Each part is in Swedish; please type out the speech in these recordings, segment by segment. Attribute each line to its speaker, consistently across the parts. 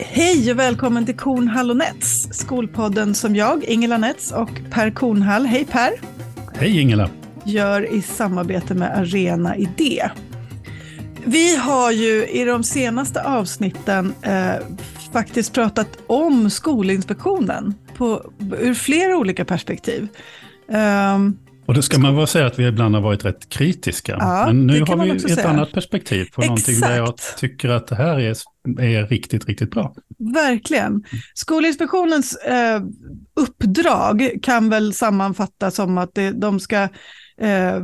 Speaker 1: Hej och välkommen till Kornhall och Nets, skolpodden som jag, Ingela Nets och Per Kornhall, hej Per,
Speaker 2: Hej Ingela!
Speaker 1: gör i samarbete med Arena Idé. Vi har ju i de senaste avsnitten eh, faktiskt pratat om Skolinspektionen på, ur flera olika perspektiv. Um,
Speaker 2: Och då ska man väl säga att vi ibland har varit rätt kritiska.
Speaker 1: Ja,
Speaker 2: Men nu har vi ett
Speaker 1: säga.
Speaker 2: annat perspektiv på någonting där jag
Speaker 1: Exakt.
Speaker 2: tycker att det här är, är riktigt, riktigt bra.
Speaker 1: Verkligen. Skolinspektionens eh, uppdrag kan väl sammanfattas som att det, de ska eh,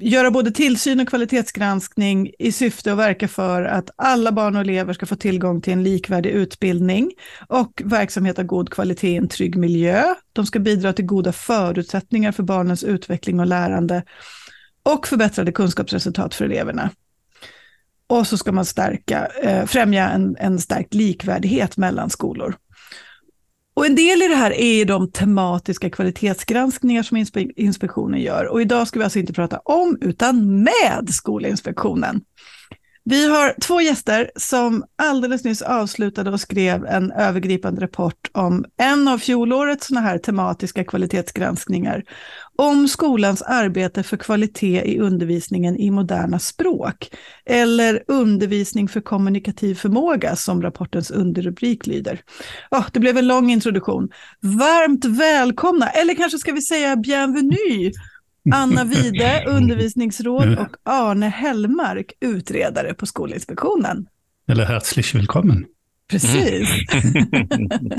Speaker 1: göra både tillsyn och kvalitetsgranskning i syfte att verka för att alla barn och elever ska få tillgång till en likvärdig utbildning och verksamhet av god kvalitet i en trygg miljö. De ska bidra till goda förutsättningar för barnens utveckling och lärande och förbättrade kunskapsresultat för eleverna. Och så ska man stärka, eh, främja en, en stärkt likvärdighet mellan skolor. Och en del i det här är de tematiska kvalitetsgranskningar som inspe- inspektionen gör. Och idag ska vi alltså inte prata om, utan med Skolinspektionen. Vi har två gäster som alldeles nyss avslutade och skrev en övergripande rapport om en av fjolårets såna här tematiska kvalitetsgranskningar om skolans arbete för kvalitet i undervisningen i moderna språk eller undervisning för kommunikativ förmåga som rapportens underrubrik lyder. Ja, det blev en lång introduktion. Varmt välkomna, eller kanske ska vi säga bienvenue, Anna Wide, undervisningsråd och Arne Hellmark, utredare på Skolinspektionen.
Speaker 2: Eller herzlich willkommen.
Speaker 1: Precis.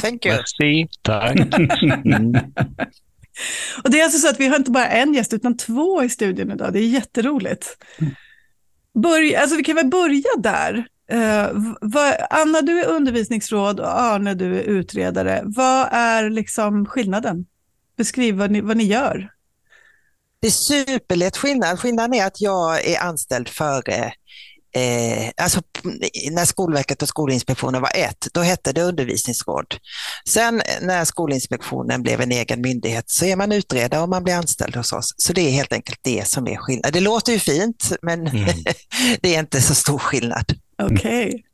Speaker 3: Thank you.
Speaker 4: Merci, tack.
Speaker 1: Och det är alltså så att vi har inte bara en gäst utan två i studion idag. Det är jätteroligt. Börja, alltså vi kan väl börja där. Uh, vad- Anna, du är undervisningsråd och Arne, du är utredare. Vad är liksom skillnaden? Beskriv vad ni, vad ni gör.
Speaker 3: Det är superlätt skillnad. Skillnaden är att jag är anställd före Eh, alltså när Skolverket och Skolinspektionen var ett, då hette det undervisningsråd. Sen när Skolinspektionen blev en egen myndighet så är man utredare och man blir anställd hos oss. Så det är helt enkelt det som är skillnad. Det låter ju fint, men
Speaker 4: Mm.
Speaker 3: det är inte så stor skillnad.
Speaker 1: Okej.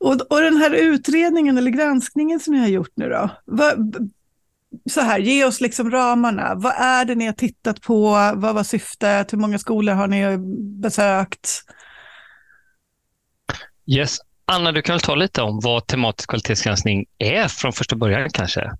Speaker 1: Och, och den här utredningen eller granskningen som ni har gjort nu då? Vad, så här, ge oss liksom ramarna. Vad är det ni har tittat på? Vad var syftet? Hur många skolor har ni besökt?
Speaker 4: Yes. Anna, du kan väl ta lite om vad tematisk kvalitetsgranskning är från första början kanske?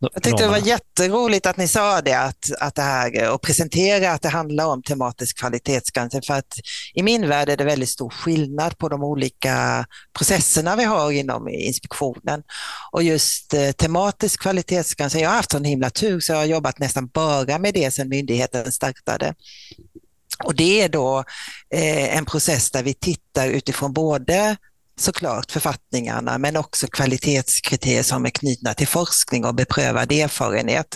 Speaker 3: Jag tyckte det var jätteroligt att ni sa det att, att det här och presentera att det handlar om tematisk kvalitetsgranskning för att i min värld är det väldigt stor skillnad på de olika processerna vi har inom inspektionen. Och just eh, tematisk kvalitetsgranskning, jag har haft sån himla tur så jag har jobbat nästan bara med det sedan myndigheten startade. Och det är då eh, en process där vi tittar utifrån både såklart författningarna men också kvalitetskriterier som är knutna till forskning och beprövad erfarenhet.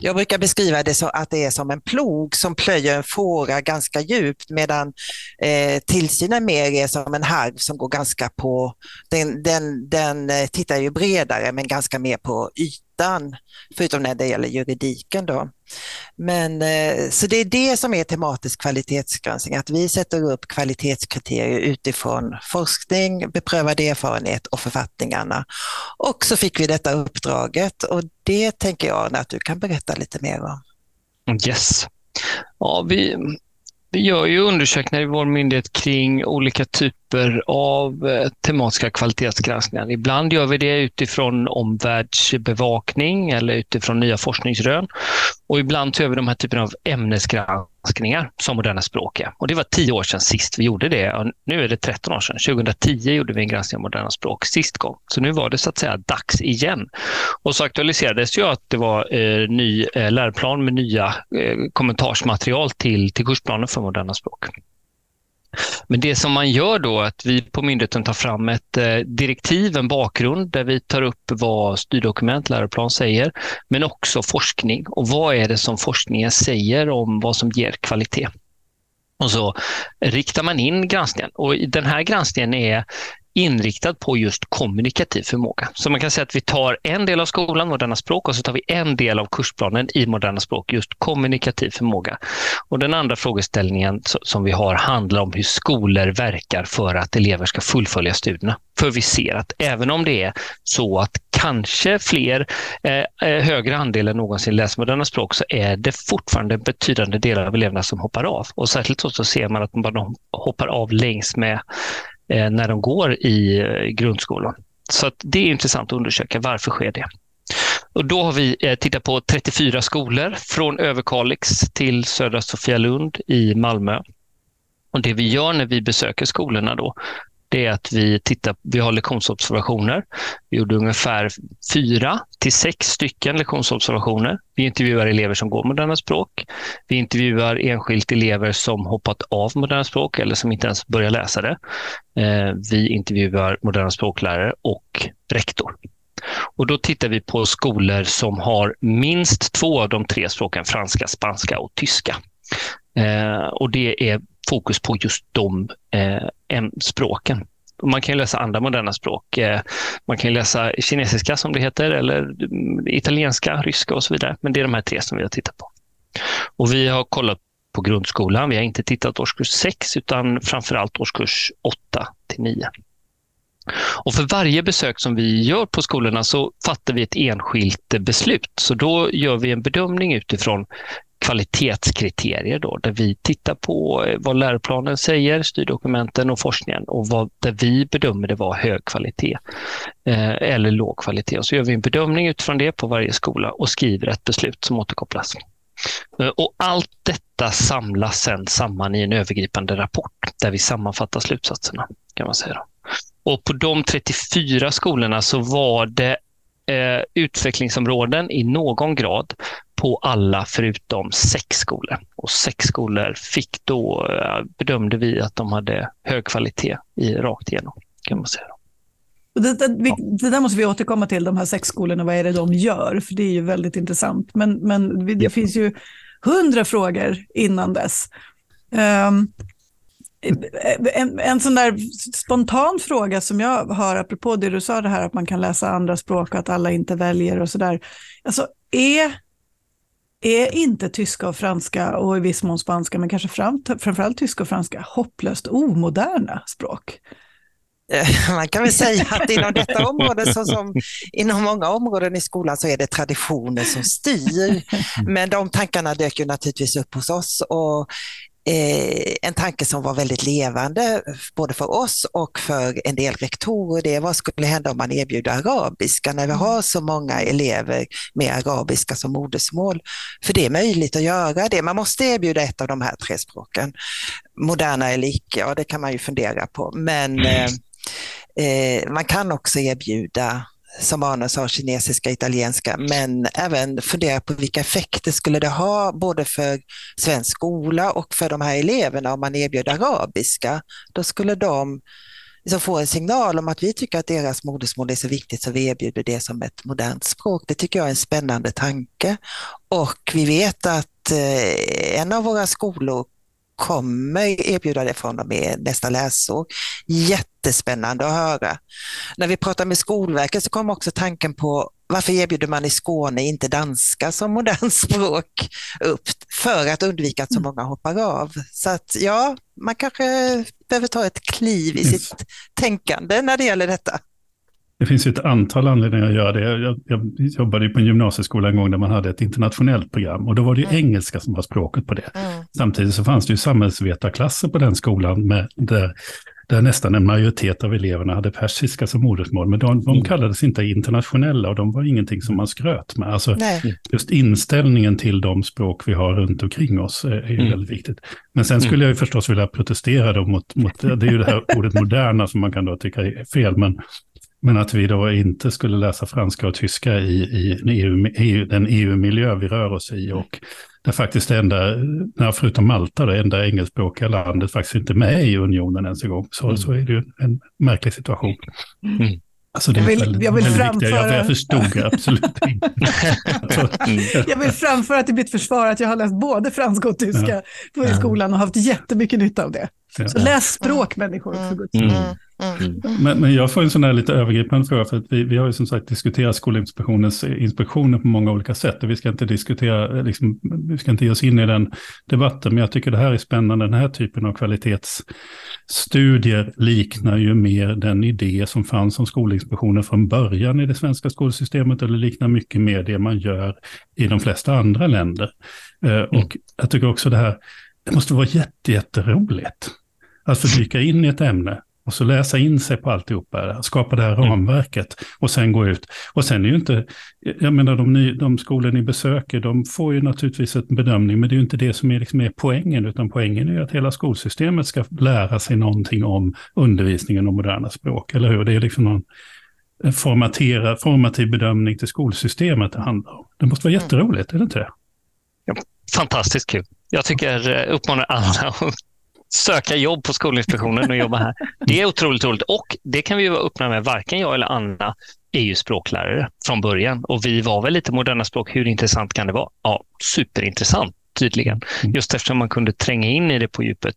Speaker 3: Jag brukar beskriva det så att det är som en plog som plöjer en fåra ganska djupt medan eh, tillsynen mer är som en harv som går ganska på, den, den, den eh, tittar ju bredare men ganska mer på ytan, förutom när det gäller juridiken då. Men, eh, så det är det som är tematisk kvalitetsgranskning, att vi sätter upp kvalitetskriterier utifrån forskning, beprövad erfarenhet och författningarna. Och så fick vi detta uppdraget och det tänker jag att du kan berätta lite mer om.
Speaker 4: Yes. Ja, vi, vi gör ju undersökningar i vår myndighet kring olika typer av eh, tematiska kvalitetsgranskningar. Ibland gör vi det utifrån omvärldsbevakning eller utifrån nya forskningsrön. Och ibland gör vi de här typerna av ämnesgranskningar som moderna språk är. Och det var tio år sedan sist vi gjorde det. Och nu är det 13 år sedan. 2010 gjorde vi en granskning av moderna språk sist gång. Så nu var det så att säga dags igen. Och så aktualiserades ju att det var eh, ny eh, läroplan med nya eh, kommentarsmaterial till, till kursplanen för moderna språk. Men det som man gör då är att vi på myndigheten tar fram ett eh, direktiv, en bakgrund där vi tar upp vad styrdokument, läroplan säger, men också forskning. Och vad är det som forskningen säger om vad som ger kvalitet? Och så riktar man in granskningen. Och den här granskningen är inriktad på just kommunikativ förmåga. Så man kan säga att vi tar en del av skolan, moderna språk, och så tar vi en del av kursplanen i moderna språk, just kommunikativ förmåga. Och den andra frågeställningen som vi har handlar om hur skolor verkar för att elever ska fullfölja studierna. För vi ser att även om det är så att kanske fler, eh, eh högre andel än någonsin läser moderna språk, så är det fortfarande betydande delar av eleverna som hoppar av. Och särskilt så ser man att de hoppar av längs med Eh, när de går i eh, grundskolan. Så det är intressant att undersöka varför sker det. Och då har vi eh, tittat på 34 skolor från Överkalix till Södra Sofialund i Malmö. Och det vi gör när vi besöker skolorna då, det är att vi tittar, vi har lektionsobservationer. Vi gjorde ungefär fyra till sex stycken lektionsobservationer. Vi intervjuar elever som går moderna språk. Vi intervjuar enskilt elever som hoppat av moderna språk eller som inte ens börjar läsa det. Eh, vi intervjuar moderna språklärare och rektor. Och då tittar vi på skolor som har minst två av de tre språken, franska, spanska och tyska. Eh, och det är fokus på just de eh, språken. Man kan läsa andra moderna språk. Eh, man kan läsa kinesiska som det heter, eller mm, italienska, ryska och så vidare. Men det är de här tre som vi har tittat på. Och vi har kollat på grundskolan. Vi har inte tittat årskurs 6 utan framförallt årskurs 8 till 9. Och för varje besök som vi gör på skolorna så fattar vi ett enskilt beslut. Så då gör vi en bedömning utifrån kvalitetskriterier då, där vi tittar på eh, vad läroplanen säger, styrdokumenten och forskningen och vad, där vi bedömer det vara hög kvalitet eh, eller låg kvalitet. Och så gör vi en bedömning utifrån det på varje skola och skriver ett beslut som återkopplas. Eh, och allt detta samlas sedan samman i en övergripande rapport där vi sammanfattar slutsatserna. kan man säga. Och på de 34 skolorna så var det eh, utvecklingsområden i någon grad på alla förutom sex skolor. Och sex skolor fick då, eh, bedömde vi att de hade hög kvalitet i rakt igenom. Kan man säga.
Speaker 1: Det, det, vi, det, där måste vi återkomma till, de här sex skolorna, vad är det de gör? För det är ju väldigt intressant. Men, men det finns ju hundra frågor innan dess. Um, en, en sån där spontan fråga som jag har, apropå det du sa, det här att man kan läsa andra språk och att alla inte väljer och sådär. Alltså, är, är inte tyska och franska och i viss mån spanska, men kanske fram, framförallt tyska och franska, hopplöst omoderna språk?
Speaker 3: Man kan väl säga att inom detta område, så som inom många områden i skolan, så är det traditioner som styr. Men de tankarna dök ju naturligtvis upp hos oss och Eh, en tanke som var väldigt levande både för oss och för en del rektorer. Det vad skulle hända om man erbjuder arabiska när vi har så många elever med arabiska som modersmål? För det är möjligt att göra det. Man måste erbjuda ett av de här tre språken. Moderna eller icke, ja det kan man ju fundera på. Men eh, eh, man kan också erbjuda som Arne sa, kinesiska, italienska, men även fundera på vilka effekter skulle det ha både för svensk skola och för de här eleverna om man erbjöd arabiska. Då skulle de liksom få en signal om att vi tycker att deras modersmål är så viktigt så vi erbjuder det som ett modernt språk. Det tycker jag är en spännande tanke. Och vi vet att eh, en av våra skolor kommer erbjuda det från och med nästa läsår. Jättespännande att höra. När vi pratar med Skolverket så kommer också tanken på varför erbjuder man i Skåne inte danska som modernt språk upp för att undvika att så många hoppar av. Så att ja, man kanske behöver ta ett kliv i sitt tänkande när det gäller detta.
Speaker 2: Det finns ju ett antal anledningar att göra det. Jag, jag jobbade på en gymnasieskola en gång där man hade ett internationellt program och då var det mm. engelska som var språket på det. Mm. Samtidigt så fanns det ju samhällsvetarklasser på den skolan med, där, där nästan en majoritet av eleverna hade persiska som modersmål. Men de, de mm. kallades inte internationella och de var ingenting som man skröt med. Alltså, just inställningen till de språk vi har runt omkring oss är, är mm. väldigt viktigt. Men sen skulle mm. jag ju förstås vilja protestera då mot, mot, det är ju det här ordet moderna som man kan då tycka är fel, men men att vi då inte skulle läsa franska och tyska i, i EU, EU, den EU-miljö vi rör oss i. Och där faktiskt det enda, förutom Malta, det enda engelskspråkiga landet faktiskt inte med i unionen ens en gång. Så, mm. så är det ju en märklig situation. Mm. Alltså det jag vill, väldigt, jag vill framföra... Jag, jag förstod absolut inte.
Speaker 1: jag vill framföra till mitt försvar att jag har läst både franska och tyska ja. på i skolan och haft jättemycket nytta av det. Så läs språk människor, för guds skull.
Speaker 2: Mm. Mm. Men, men, jag får en sån här lite övergripande fråga, för att vi, vi har ju som sagt diskuterat Skolinspektionens inspektioner på många olika sätt och vi ska inte diskutera, liksom, vi ska inte ge oss in i den debatten, men jag tycker det här är spännande, den här typen av kvalitetsstudier liknar ju mer den idé som fanns om Skolinspektionen från början i det svenska skolsystemet, eller liknar mycket mer det man gör i de flesta andra länder. Eh, mm. Och jag tycker också det här, det måste vara jätteroligt att få dyka in i ett ämne och så läsa in sig på alltihopa, skapa det här mm. ramverket och sen gå ut. Och sen är ju inte, jag menar de, ny, de skolor ni besöker, de får ju naturligtvis en bedömning, men det är ju inte det som är, liksom är poängen, utan poängen är ju att hela skolsystemet ska lära sig någonting om undervisningen om moderna språk, eller hur? Det är liksom någon formativ bedömning till skolsystemet det handlar om. Det måste vara mm. jätteroligt, är det inte det?
Speaker 4: Ja, fantastiskt kul. Jag tycker, eh, uppmanar alla att söka jobb på Skolinspektionen och jobba här. Det är otroligt roligt och det kan vi vara öppna med. Varken jag eller Anna är ju språklärare från början och vi var väl lite moderna språk. Hur intressant kan det vara? Ja, superintressant tydligen. Mm. Just eftersom man kunde tränga in i det på djupet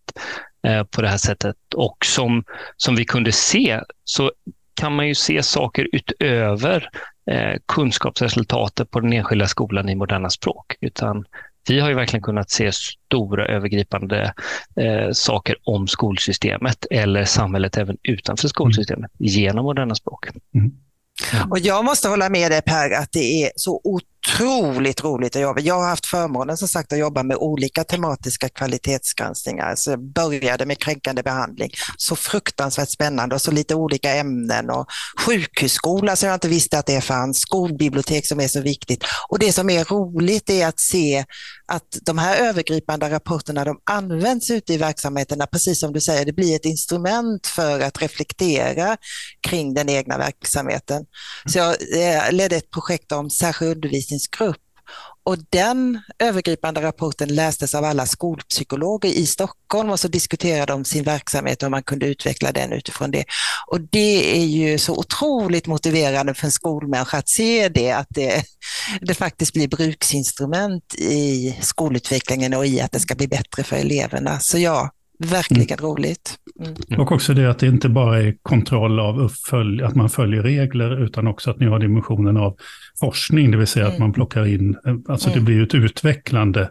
Speaker 4: eh, på det här sättet. Och som, som vi kunde se så kan man ju se saker utöver eh, kunskapsresultatet på den enskilda skolan i moderna språk. Utan vi har ju verkligen kunnat se stora övergripande eh, saker om skolsystemet eller samhället även utanför skolsystemet mm. genom moderna språk. Mm.
Speaker 3: Och jag måste hålla med dig Per att det är så otroligt otroligt roligt att jobba. Jag har haft förmånen som sagt att jobba med olika tematiska kvalitetsgranskningar. Så jag började med kränkande behandling, så fruktansvärt spännande och så lite olika ämnen och sjukhusskola som jag inte visste att det fanns, skolbibliotek som är så viktigt. Och det som är roligt är att se att de här övergripande rapporterna de används ute i verksamheterna, precis som du säger, det blir ett instrument för att reflektera kring den egna verksamheten. Så jag eh, ledde ett projekt om särskild undervisning undervisningsgrupp och den övergripande rapporten lästes av alla skolpsykologer i Stockholm och så diskuterade de sin verksamhet och man kunde utveckla den utifrån det. Och det är ju så otroligt motiverande för en skolmänniska att se det, att det, det faktiskt blir bruksinstrument i skolutvecklingen och i att det ska bli bättre för eleverna. Så ja, Verkligen mm. roligt.
Speaker 2: Mm. Och också det att det inte bara är kontroll av uppfölj, att man följer regler, utan också att ni har dimensionen av forskning, det vill säga mm. att man plockar in, alltså det mm. blir ett utvecklande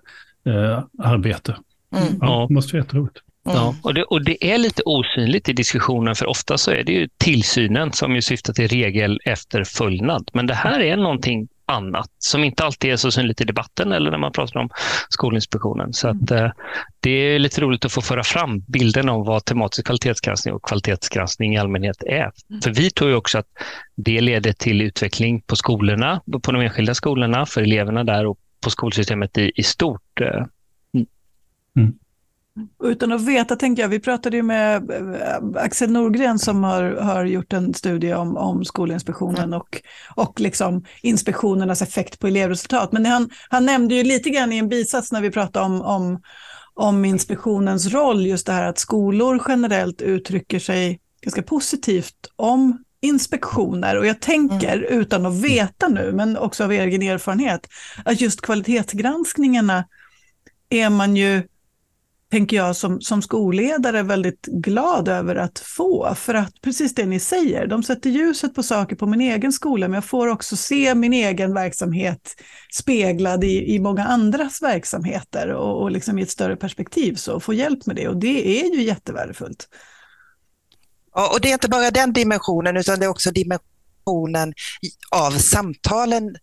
Speaker 2: eh, arbete. Mm. Ja, det måste vara jätteroligt.
Speaker 4: Ja, och det, och det är lite osynligt i diskussionen, för ofta så är det ju tillsynen som ju syftar till regel efterföljnad. Men det här är någonting annat som inte alltid är så synligt i debatten eller när man pratar om Skolinspektionen. Så att, mm. eh, det är lite roligt att få föra fram bilden av vad tematisk kvalitetsgranskning och kvalitetsgranskning i allmänhet är. Mm. För vi tror ju också att det leder till utveckling på skolorna, på de enskilda skolorna, för eleverna där och på skolsystemet i, i stort. Eh.
Speaker 1: Mm. Utan att veta, tänker jag, vi pratade ju med eh, Axel Norgren som har, har gjort en studie om, om Skolinspektionen mm. och, och liksom inspektionernas effekt på elevresultat. Men han, han nämnde ju lite grann i en bisats när vi pratade om, om, om inspektionens roll, just det här att skolor generellt uttrycker sig ganska positivt om inspektioner. Och jag tänker, mm. utan att veta nu, men också av egen erfarenhet, att just kvalitetsgranskningarna är man ju tänker jag som, som skolledare väldigt glad över att få. För att precis det ni säger, de sätter ljuset på saker på min egen skola, men jag får också se min egen verksamhet speglad i, i många andras verksamheter och, och liksom i ett större perspektiv, så få hjälp med det. Och det är ju jättevärdefullt.
Speaker 3: Ja, och det är inte bara den dimensionen, utan det är också dimensionen av samtalen mm.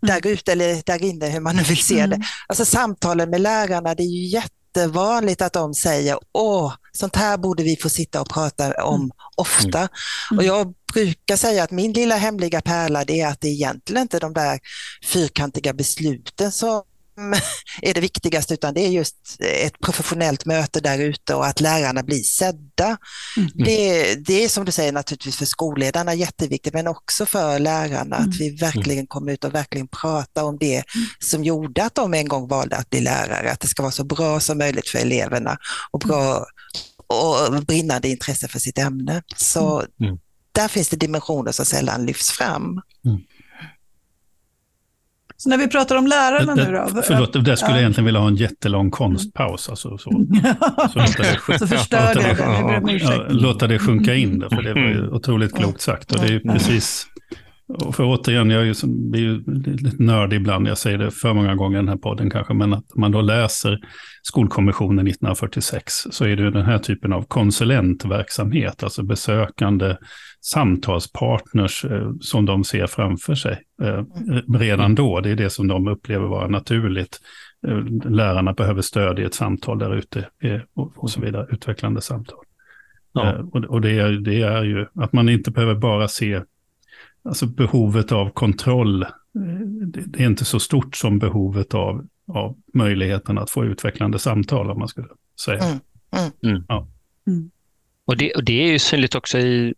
Speaker 3: där ute eller där inne, hur man nu vill se mm. det. Alltså samtalen med lärarna, det är ju jätte jättevanligt att de säger åh, sånt här borde vi få sitta och prata om mm. ofta. Mm. Och jag brukar säga att min lilla hemliga pärla det är att det egentligen inte är de där fyrkantiga besluten som är det viktigaste, utan det är just ett professionellt möte där ute och att lärarna blir sedda. Mm. Det, det, är som du säger naturligtvis för skolledarna jätteviktigt, men också för lärarna, mm. att vi verkligen kommer ut och verkligen pratar om det mm. som gjorde att de en gång valde att bli lärare, att det ska vara så bra som möjligt för eleverna och bra och brinnande intresse för sitt ämne. Så mm. där finns det dimensioner som sällan lyfts fram. Mm.
Speaker 1: Så när vi pratar om lärarna
Speaker 2: det,
Speaker 1: nu då?
Speaker 2: Förlåt, där skulle jag egentligen vilja ha en jättelång konstpaus. Alltså, så, så,
Speaker 1: låta det, så förstörde jag det,
Speaker 2: Låta det sjunka in, för det var ju mm. otroligt klokt sagt. Och det är precis och för återigen, jag är ju, blir ju lite nördig ibland, jag säger det för många gånger i den här podden kanske, men att man då läser Skolkommissionen 1946 så är det den här typen av konsulentverksamhet, alltså besökande samtalspartners eh, som de ser framför sig eh, redan då. Det är det som de upplever vara naturligt. Eh, lärarna behöver stöd i ett samtal där ute och, så vidare, utvecklande samtal. Ja. Och, och det, är, det är ju att man inte behöver bara se alltså behovet av kontroll, eh, det är inte så stort som behovet av, av möjligheten att få utvecklande samtal, om man skulle säga. Mm. Mm.
Speaker 4: mm. Ja. Mm. Och det, och det, är ju synligt också i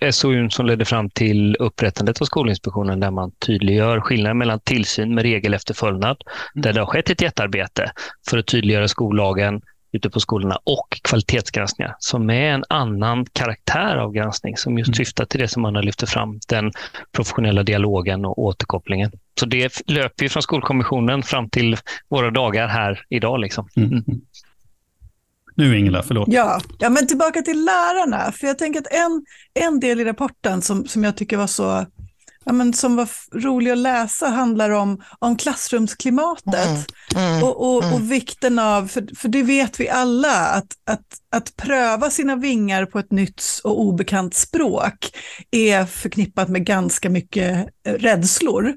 Speaker 4: eh, SOU som ledde fram till upprättandet av Skolinspektionen där man tydliggör skillnaden mellan tillsyn med regelefterföljnad, mm. där det har skett ett jättearbete för att tydliggöra skollagen, ute på skolorna och kvalitetsgranskningar som är en annan karaktär av granskning som just mm. syftar till det som man har lyft fram, den professionella dialogen och återkopplingen. Så det löper ju från Skolkommissionen fram till våra dagar här idag. Liksom. Mm. mm.
Speaker 2: Nu Ingela, förlåt.
Speaker 1: Ja, ja, men tillbaka till lärarna. För jag tänker att en, en del i rapporten som, som jag tycker var så ja, men som var rolig att läsa handlar om, om klassrumsklimatet mm, mm, och, och, mm. och, vikten av, för, för det vet vi alla, att, att, att pröva sina vingar på ett nytt och obekant språk är förknippat med ganska mycket eh, rädslor.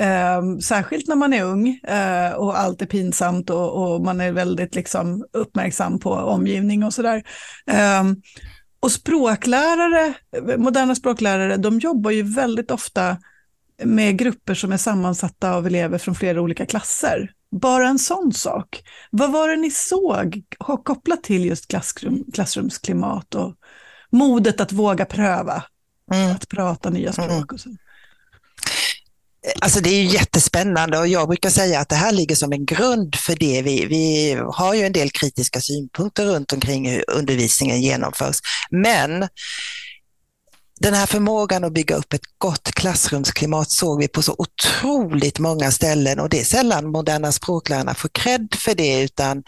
Speaker 1: Eh, särskilt när man är ung eh, och allt är pinsamt och, och, man är väldigt liksom, uppmärksam på omgivning och sådär. Eh, och språklärare, moderna språklärare, de jobbar ju väldigt ofta med grupper som är sammansatta av elever från flera olika klasser. Bara en sån sak. Vad var det ni såg kopplat till just klassrum, klassrumsklimat och modet att våga pröva, mm. att prata nya språk och så?
Speaker 3: Alltså det är jättespännande och jag brukar säga att det här ligger som en grund för det. Vi, vi har ju en del kritiska synpunkter runt omkring hur undervisningen genomförs. Men den här förmågan att bygga upp ett gott klassrumsklimat såg vi på så otroligt många ställen och det är sällan moderna språklärarna får cred för det utan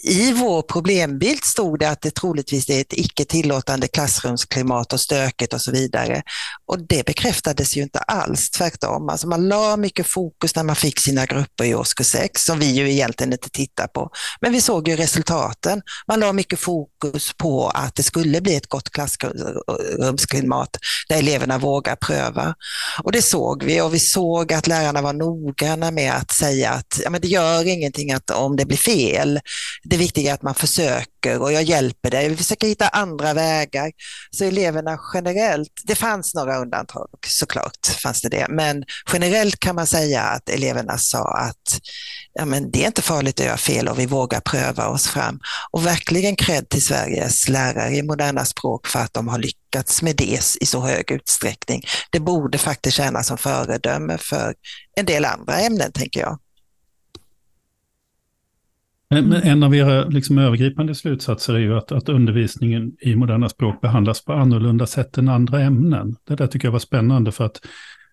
Speaker 3: i vår problembild stod det att det troligtvis är ett icke tillåtande klassrumsklimat och stökigt och så vidare. Och det bekräftades ju inte alls, tvärtom. Alltså man la mycket fokus när man fick sina grupper i årskurs 6, som vi ju egentligen inte tittar på. Men vi såg ju resultaten. Man la mycket fokus på att det skulle bli ett gott klassrumsklimat där eleverna vågar pröva. Och det såg vi och vi såg att lärarna var noggranna med att säga att ja, men det gör ingenting att, om det blir fel det viktiga är att man försöker och jag hjälper dig. Vi försöker hitta andra vägar. Så eleverna generellt, det fanns några undantag såklart, fanns det det. men generellt kan man säga att eleverna sa att ja, men det är inte farligt att göra fel och vi vågar pröva oss fram. Och verkligen cred till Sveriges lärare i moderna språk för att de har lyckats med det i så hög utsträckning. Det borde faktiskt tjäna som föredöme för en del andra ämnen, tänker jag.
Speaker 2: Men en av era liksom övergripande slutsatser är ju att, att undervisningen i moderna språk behandlas på annorlunda sätt än andra ämnen. Det där tycker jag var spännande för att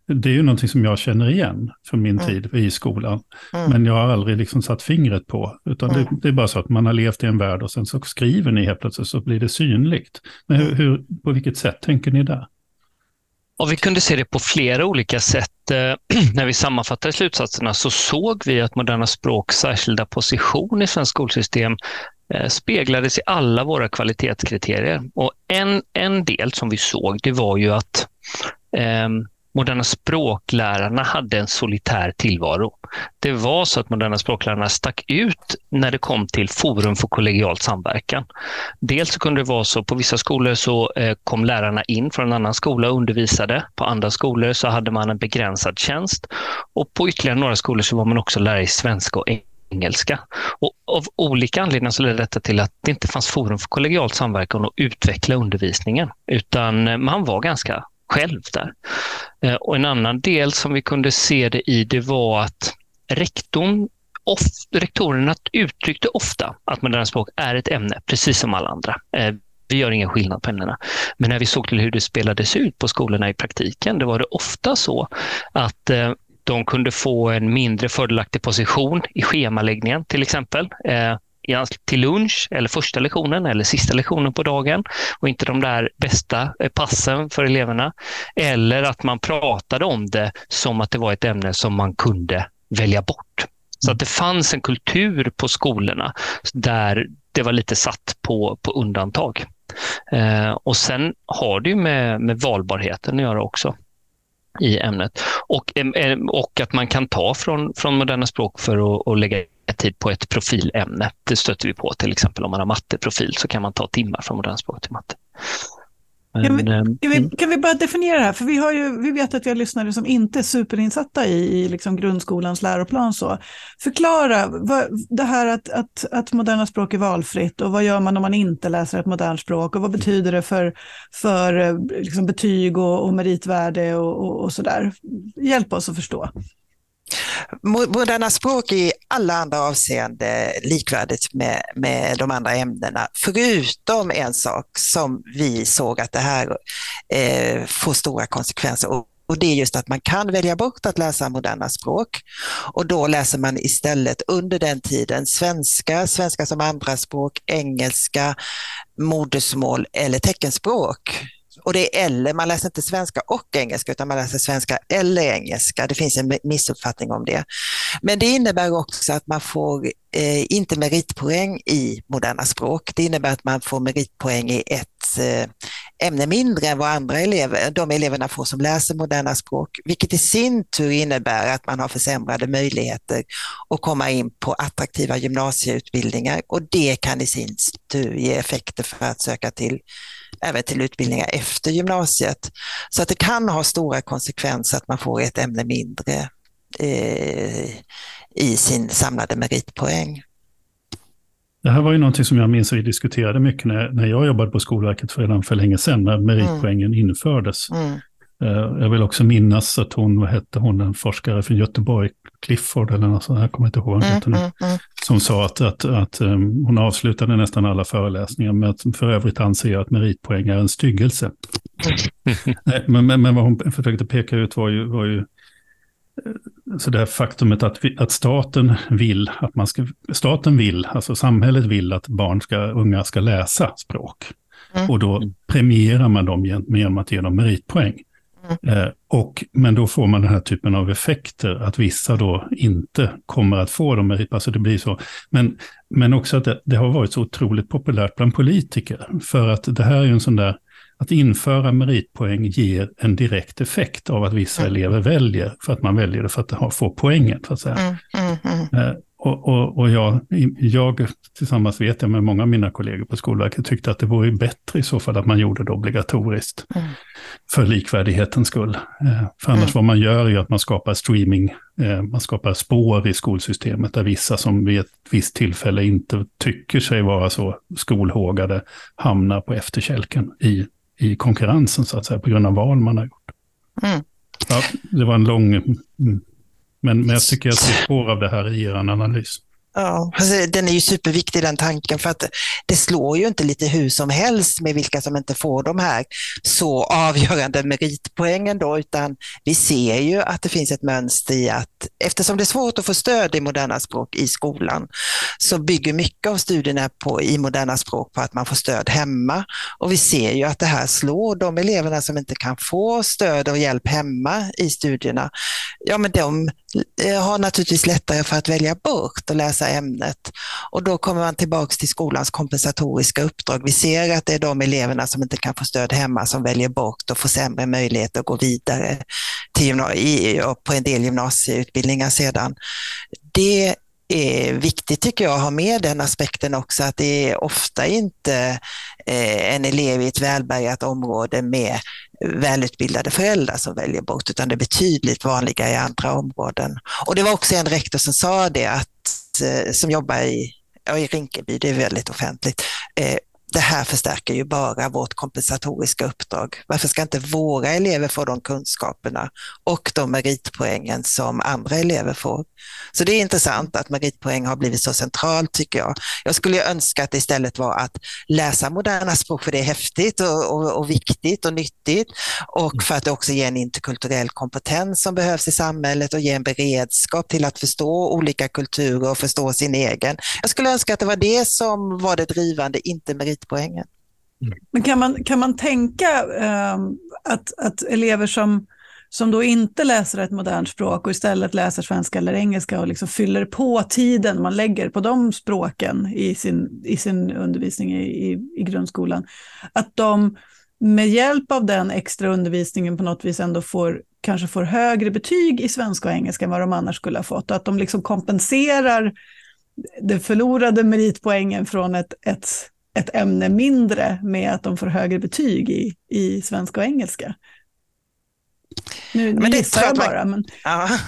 Speaker 2: det är ju någonting som jag känner igen från min mm. tid i skolan. Mm. Men jag har aldrig liksom satt fingret på, utan mm. det, det, är bara så att man har levt i en värld och sen så skriver ni helt plötsligt så blir det synligt. Men hur, hur på vilket sätt tänker ni där?
Speaker 4: Och vi kunde se det på flera olika sätt. Eh, när vi sammanfattade slutsatserna så såg vi att moderna språks särskilda position i svenskt skolsystem eh, speglades i alla våra kvalitetskriterier. Och en, en del som vi såg det var ju att eh, moderna språklärarna hade en solitär tillvaro. Det var så att moderna språklärarna stack ut när det kom till forum för kollegial samverkan. Dels så kunde det vara så, på vissa skolor så eh, kom lärarna in från en annan skola och undervisade. På andra skolor så hade man en begränsad tjänst och på ytterligare några skolor så var man också lärare i svenska och engelska. Och av olika anledningar så ledde detta till att det inte fanns forum för kollegial samverkan och utveckla undervisningen, utan eh, man var ganska själv där. Eh, och en annan del som vi kunde se det i, det var att rektorn of, rektorerna uttryckte ofta att moderna språk är ett ämne, precis som alla andra. Eh, vi gör ingen skillnad på ämnena. Men när vi såg till hur det spelades ut på skolorna i praktiken, det var det ofta så att eh, De kunde få en mindre fördelaktig position i schemaläggningen till exempel. Till lunch eller första lektionen eller sista lektionen på dagen och inte de där bästa eh, passen för eleverna. Eller att man pratade om det som att det var ett ämne som man kunde välja bort. Så att det fanns en kultur på skolorna där det var lite satt på, på undantag. Eh, och sen har det ju med, med valbarheten att göra också i ämnet. Och, eh, och att man kan ta från, från moderna språk för att, att lägga tid på ett profilämne. Det stöter vi på till exempel om man har matteprofil så kan man ta timmar från moderna språk till matte.
Speaker 1: Men, kan, vi, ehm, kan, vi, mm. kan vi bara definiera det här? För vi, har ju, vi vet att vi har lyssnare som inte är superinsatta i, i liksom grundskolans läroplan. Så. Förklara vad, det här att, att, att moderna språk är valfritt och vad gör man om man inte läser ett modernt språk och vad betyder det för, för eh, liksom betyg och, och meritvärde och, och, och sådär. Hjälp oss att förstå.
Speaker 3: Moderna språk är i alla andra avseenden likvärdigt med, med de andra ämnena, förutom en sak som vi såg att det här eh, får stora konsekvenser. Och, och det är just att man kan välja bort att läsa moderna språk och då läser man istället under den tiden svenska, svenska som andraspråk, engelska, modersmål eller teckenspråk. Och det är eller, man läser inte svenska och engelska utan man läser svenska eller engelska. Det finns en missuppfattning om det. Men det innebär också att man får eh, inte meritpoäng i moderna språk. Det innebär att man får meritpoäng i ett eh, ämne mindre än vad andra elever, de eleverna får som läser moderna språk, vilket i sin tur innebär att man har försämrade möjligheter att komma in på attraktiva gymnasieutbildningar och det kan i sin tur ge effekter för att söka till även till utbildningar efter gymnasiet. Så att det kan ha stora konsekvenser att man får ett ämne mindre eh, i sin samlade meritpoäng.
Speaker 2: Det här var ju någonting som jag minns att vi diskuterade mycket när, när jag jobbade på Skolverket för redan för länge sedan, när meritpoängen mm. infördes. Mm. Eh, jag vill också minnas att hon, vad hette hon, en forskare från Göteborg, Clifford eller något sånt, jag kommer inte ihåg vad mm, nu, mm, mm. som sa att, att, att um, hon avslutade nästan alla föreläsningar med att för övrigt anser jag att meritpoäng är en styggelse. Nej, men, men, men, vad hon försökte peka ut var ju, var ju eh, så det här faktumet att, vi, att staten vill att man ska, staten vill, alltså samhället vill att barn ska, unga ska läsa språk. Mm. Och då premierar man dem genom att ge dem meritpoäng. Mm. Eh, och, men då får man den här typen av effekter, att vissa då inte kommer att få dem. Alltså det blir så. Men, men också att det, det, har varit så otroligt populärt bland politiker. För att det här är en sån där, att införa meritpoäng ger en direkt effekt av att vissa mm. elever väljer, för att man väljer det för att få poängen. Så att säga. Mm, mm, mm. Eh, och, och, och jag, jag, tillsammans vet jag med många av mina kollegor på Skolverket, tyckte att det vore bättre i så fall att man gjorde det obligatoriskt. Mm. För likvärdighetens skull. Eh, för annars mm. vad man gör är att man skapar streaming, eh, man skapar spår i skolsystemet där vissa som vid ett visst tillfälle inte tycker sig vara så skolhågade hamnar på efterkälken i, i konkurrensen så att säga, på grund av val man har gjort. Mm. Ja, det var en lång mm, men, men jag tycker att det spår av det här i er analys.
Speaker 3: Ja, alltså, den är ju superviktig den tanken för att det slår ju inte lite hur som helst med vilka som inte får de här så avgörande meritpoängen då, utan vi ser ju att det finns ett mönster i att eftersom det är svårt att få stöd i moderna språk i skolan så bygger mycket av studierna på, i moderna språk på att man får stöd hemma och vi ser ju att det här slår de eleverna som inte kan få stöd och hjälp hemma i studierna. Ja, men de Eh, har naturligtvis lättare för att välja bort och läsa ämnet. Och då kommer man tillbaks till skolans kompensatoriska uppdrag. Vi ser att det är de eleverna som inte kan få stöd hemma som väljer bort och får sämre möjlighet att gå vidare till på en del gymnasieutbildningar sedan. Det är viktigt tycker jag att ha med den aspekten också, att det är ofta inte eh, en elev i ett välbärgat område med välutbildade föräldrar som väljer bort, utan det är betydligt vanligare i andra områden. Och det var också en rektor som sa det, att, eh, som jobbar i, i Rinkeby, det är väldigt offentligt, eh, det här förstärker ju bara vårt kompensatoriska uppdrag. Varför ska inte våra elever få de kunskaperna och de meritpoängen som andra elever får? Så det är intressant att meritpoäng har blivit så centralt tycker jag. Jag skulle önska att det istället var att läsa moderna språk för det är häftigt och, och, och viktigt och nyttigt och för att det också ger en interkulturell kompetens som behövs i samhället och ger en beredskap till att förstå olika kulturer och förstå sin egen. Jag skulle önska att det var det som var det drivande, inte poängen.
Speaker 1: Men kan man, kan man tänka eh, att, att elever som, som då inte läser ett modernt språk och istället läser svenska eller engelska och liksom fyller på tiden man lägger på de språken i sin, i sin undervisning i, i, i grundskolan, att de med hjälp av den extra undervisningen på något vis ändå får, kanske får högre betyg i svenska och engelska än vad de annars skulle ha fått. Och att de liksom kompenserar den förlorade meritpoängen från ett, ett, ett ämne mindre med att de får högre betyg i, i svenska och engelska. Nu, nu gissar jag bara. Men...
Speaker 3: Ja.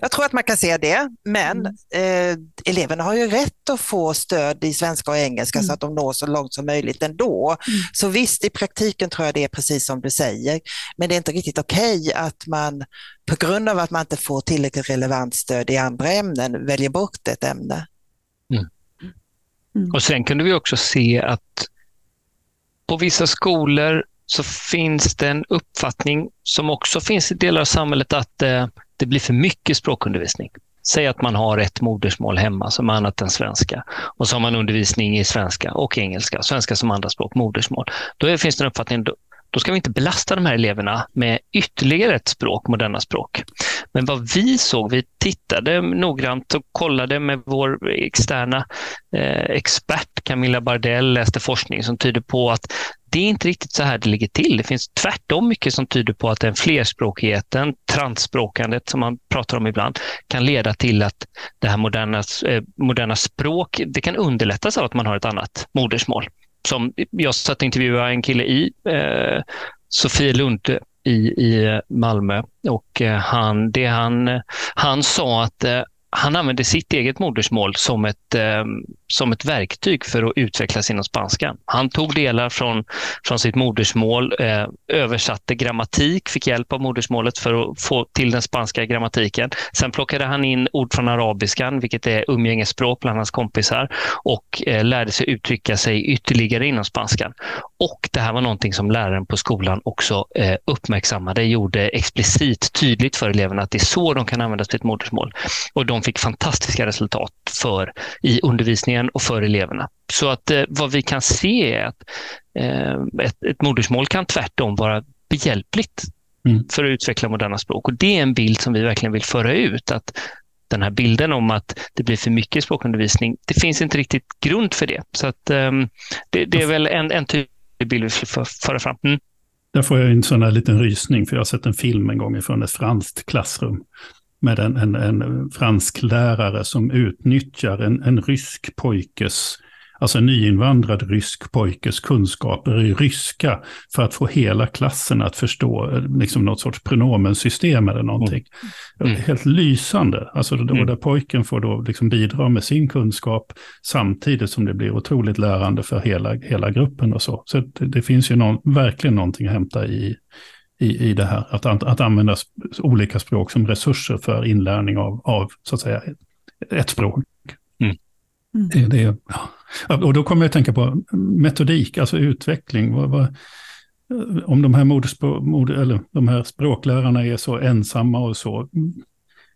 Speaker 3: Jag tror att man kan se det, men mm. eh, eleverna har ju rätt att få stöd i svenska och engelska mm. så att de når så långt som möjligt ändå. Mm. Så visst, i praktiken tror jag det är precis som du säger, men det är inte riktigt okej okay att man på grund av att man inte får tillräckligt relevant stöd i andra ämnen väljer bort ett ämne.
Speaker 4: Mm. Och sen kunde vi också se att på vissa skolor så finns det en uppfattning som också finns i delar av samhället att eh, det blir för mycket språkundervisning. Säg att man har ett modersmål hemma som är annat än svenska och så har man undervisning i svenska och engelska, svenska som andraspråk, modersmål. Då finns det en uppfattning, då ska vi inte belasta de här eleverna med ytterligare ett språk, moderna språk. Men vad vi såg, vi tittade noggrant och kollade med vår externa eh, expert Camilla Bardell, läste forskning som tyder på att det är inte riktigt så här det ligger till. Det finns tvärtom mycket som tyder på att den flerspråkigheten, transspråkandet som man pratar om ibland, kan leda till att det här moderna, eh, moderna språk, det kan underlättas av att man har ett annat modersmål som jag satt och intervjuade en kille i, eh, Sofie Lund i, i Malmö. Och eh, han, det han, han sa att eh, han använde sitt eget modersmål som ett, eh, som ett verktyg för att utvecklas inom spanska. Han tog delar från, från sitt modersmål, eh, översatte grammatik, fick hjälp av modersmålet för att få till den spanska grammatiken. Sen plockade han in ord från arabiskan, vilket är umgängesspråk bland hans kompisar och eh, lärde sig uttrycka sig ytterligare inom spanskan. Och det här var någonting som läraren på skolan också eh, uppmärksammade, gjorde explicit tydligt för eleverna att det är så de kan använda sitt modersmål. Och de fick fantastiska resultat för i undervisningen och för eleverna. Så att eh, vad vi kan se är att eh, ett, ett modersmål kan tvärtom vara behjälpligt mm. för att utveckla moderna språk. Och Det är en bild som vi verkligen vill föra ut. att den här bilden om att det blir för mycket språkundervisning, det finns inte riktigt grund för det. Så att, um, det, det, är väl en, en tydlig bild vi vill föra fram. Mm.
Speaker 2: Där får jag en sån här liten rysning, för jag har sett en film en gång från ett franskt klassrum med en, en, en fransk lärare som utnyttjar en, en rysk pojkes alltså en nyinvandrad rysk pojkes kunskaper i ryska för att få hela klassen att förstå eh, liksom något sorts pronomensystem eller någonting. Mm. Mm. Helt lysande. Alltså då, mm. där pojken får då liksom bidra med sin kunskap samtidigt som det blir otroligt lärande för hela, hela gruppen och så. Så det, det finns ju någon, verkligen någonting att hämta i, i, i det här. Att, att använda olika språk som resurser för inlärning av, av så att säga, ett språk. Mm. Det, det, ja. Och då kommer jag att tänka på metodik, alltså utveckling. Vad, vad, om de här, moderspråk, mod, eller de här språklärarna är så ensamma och så,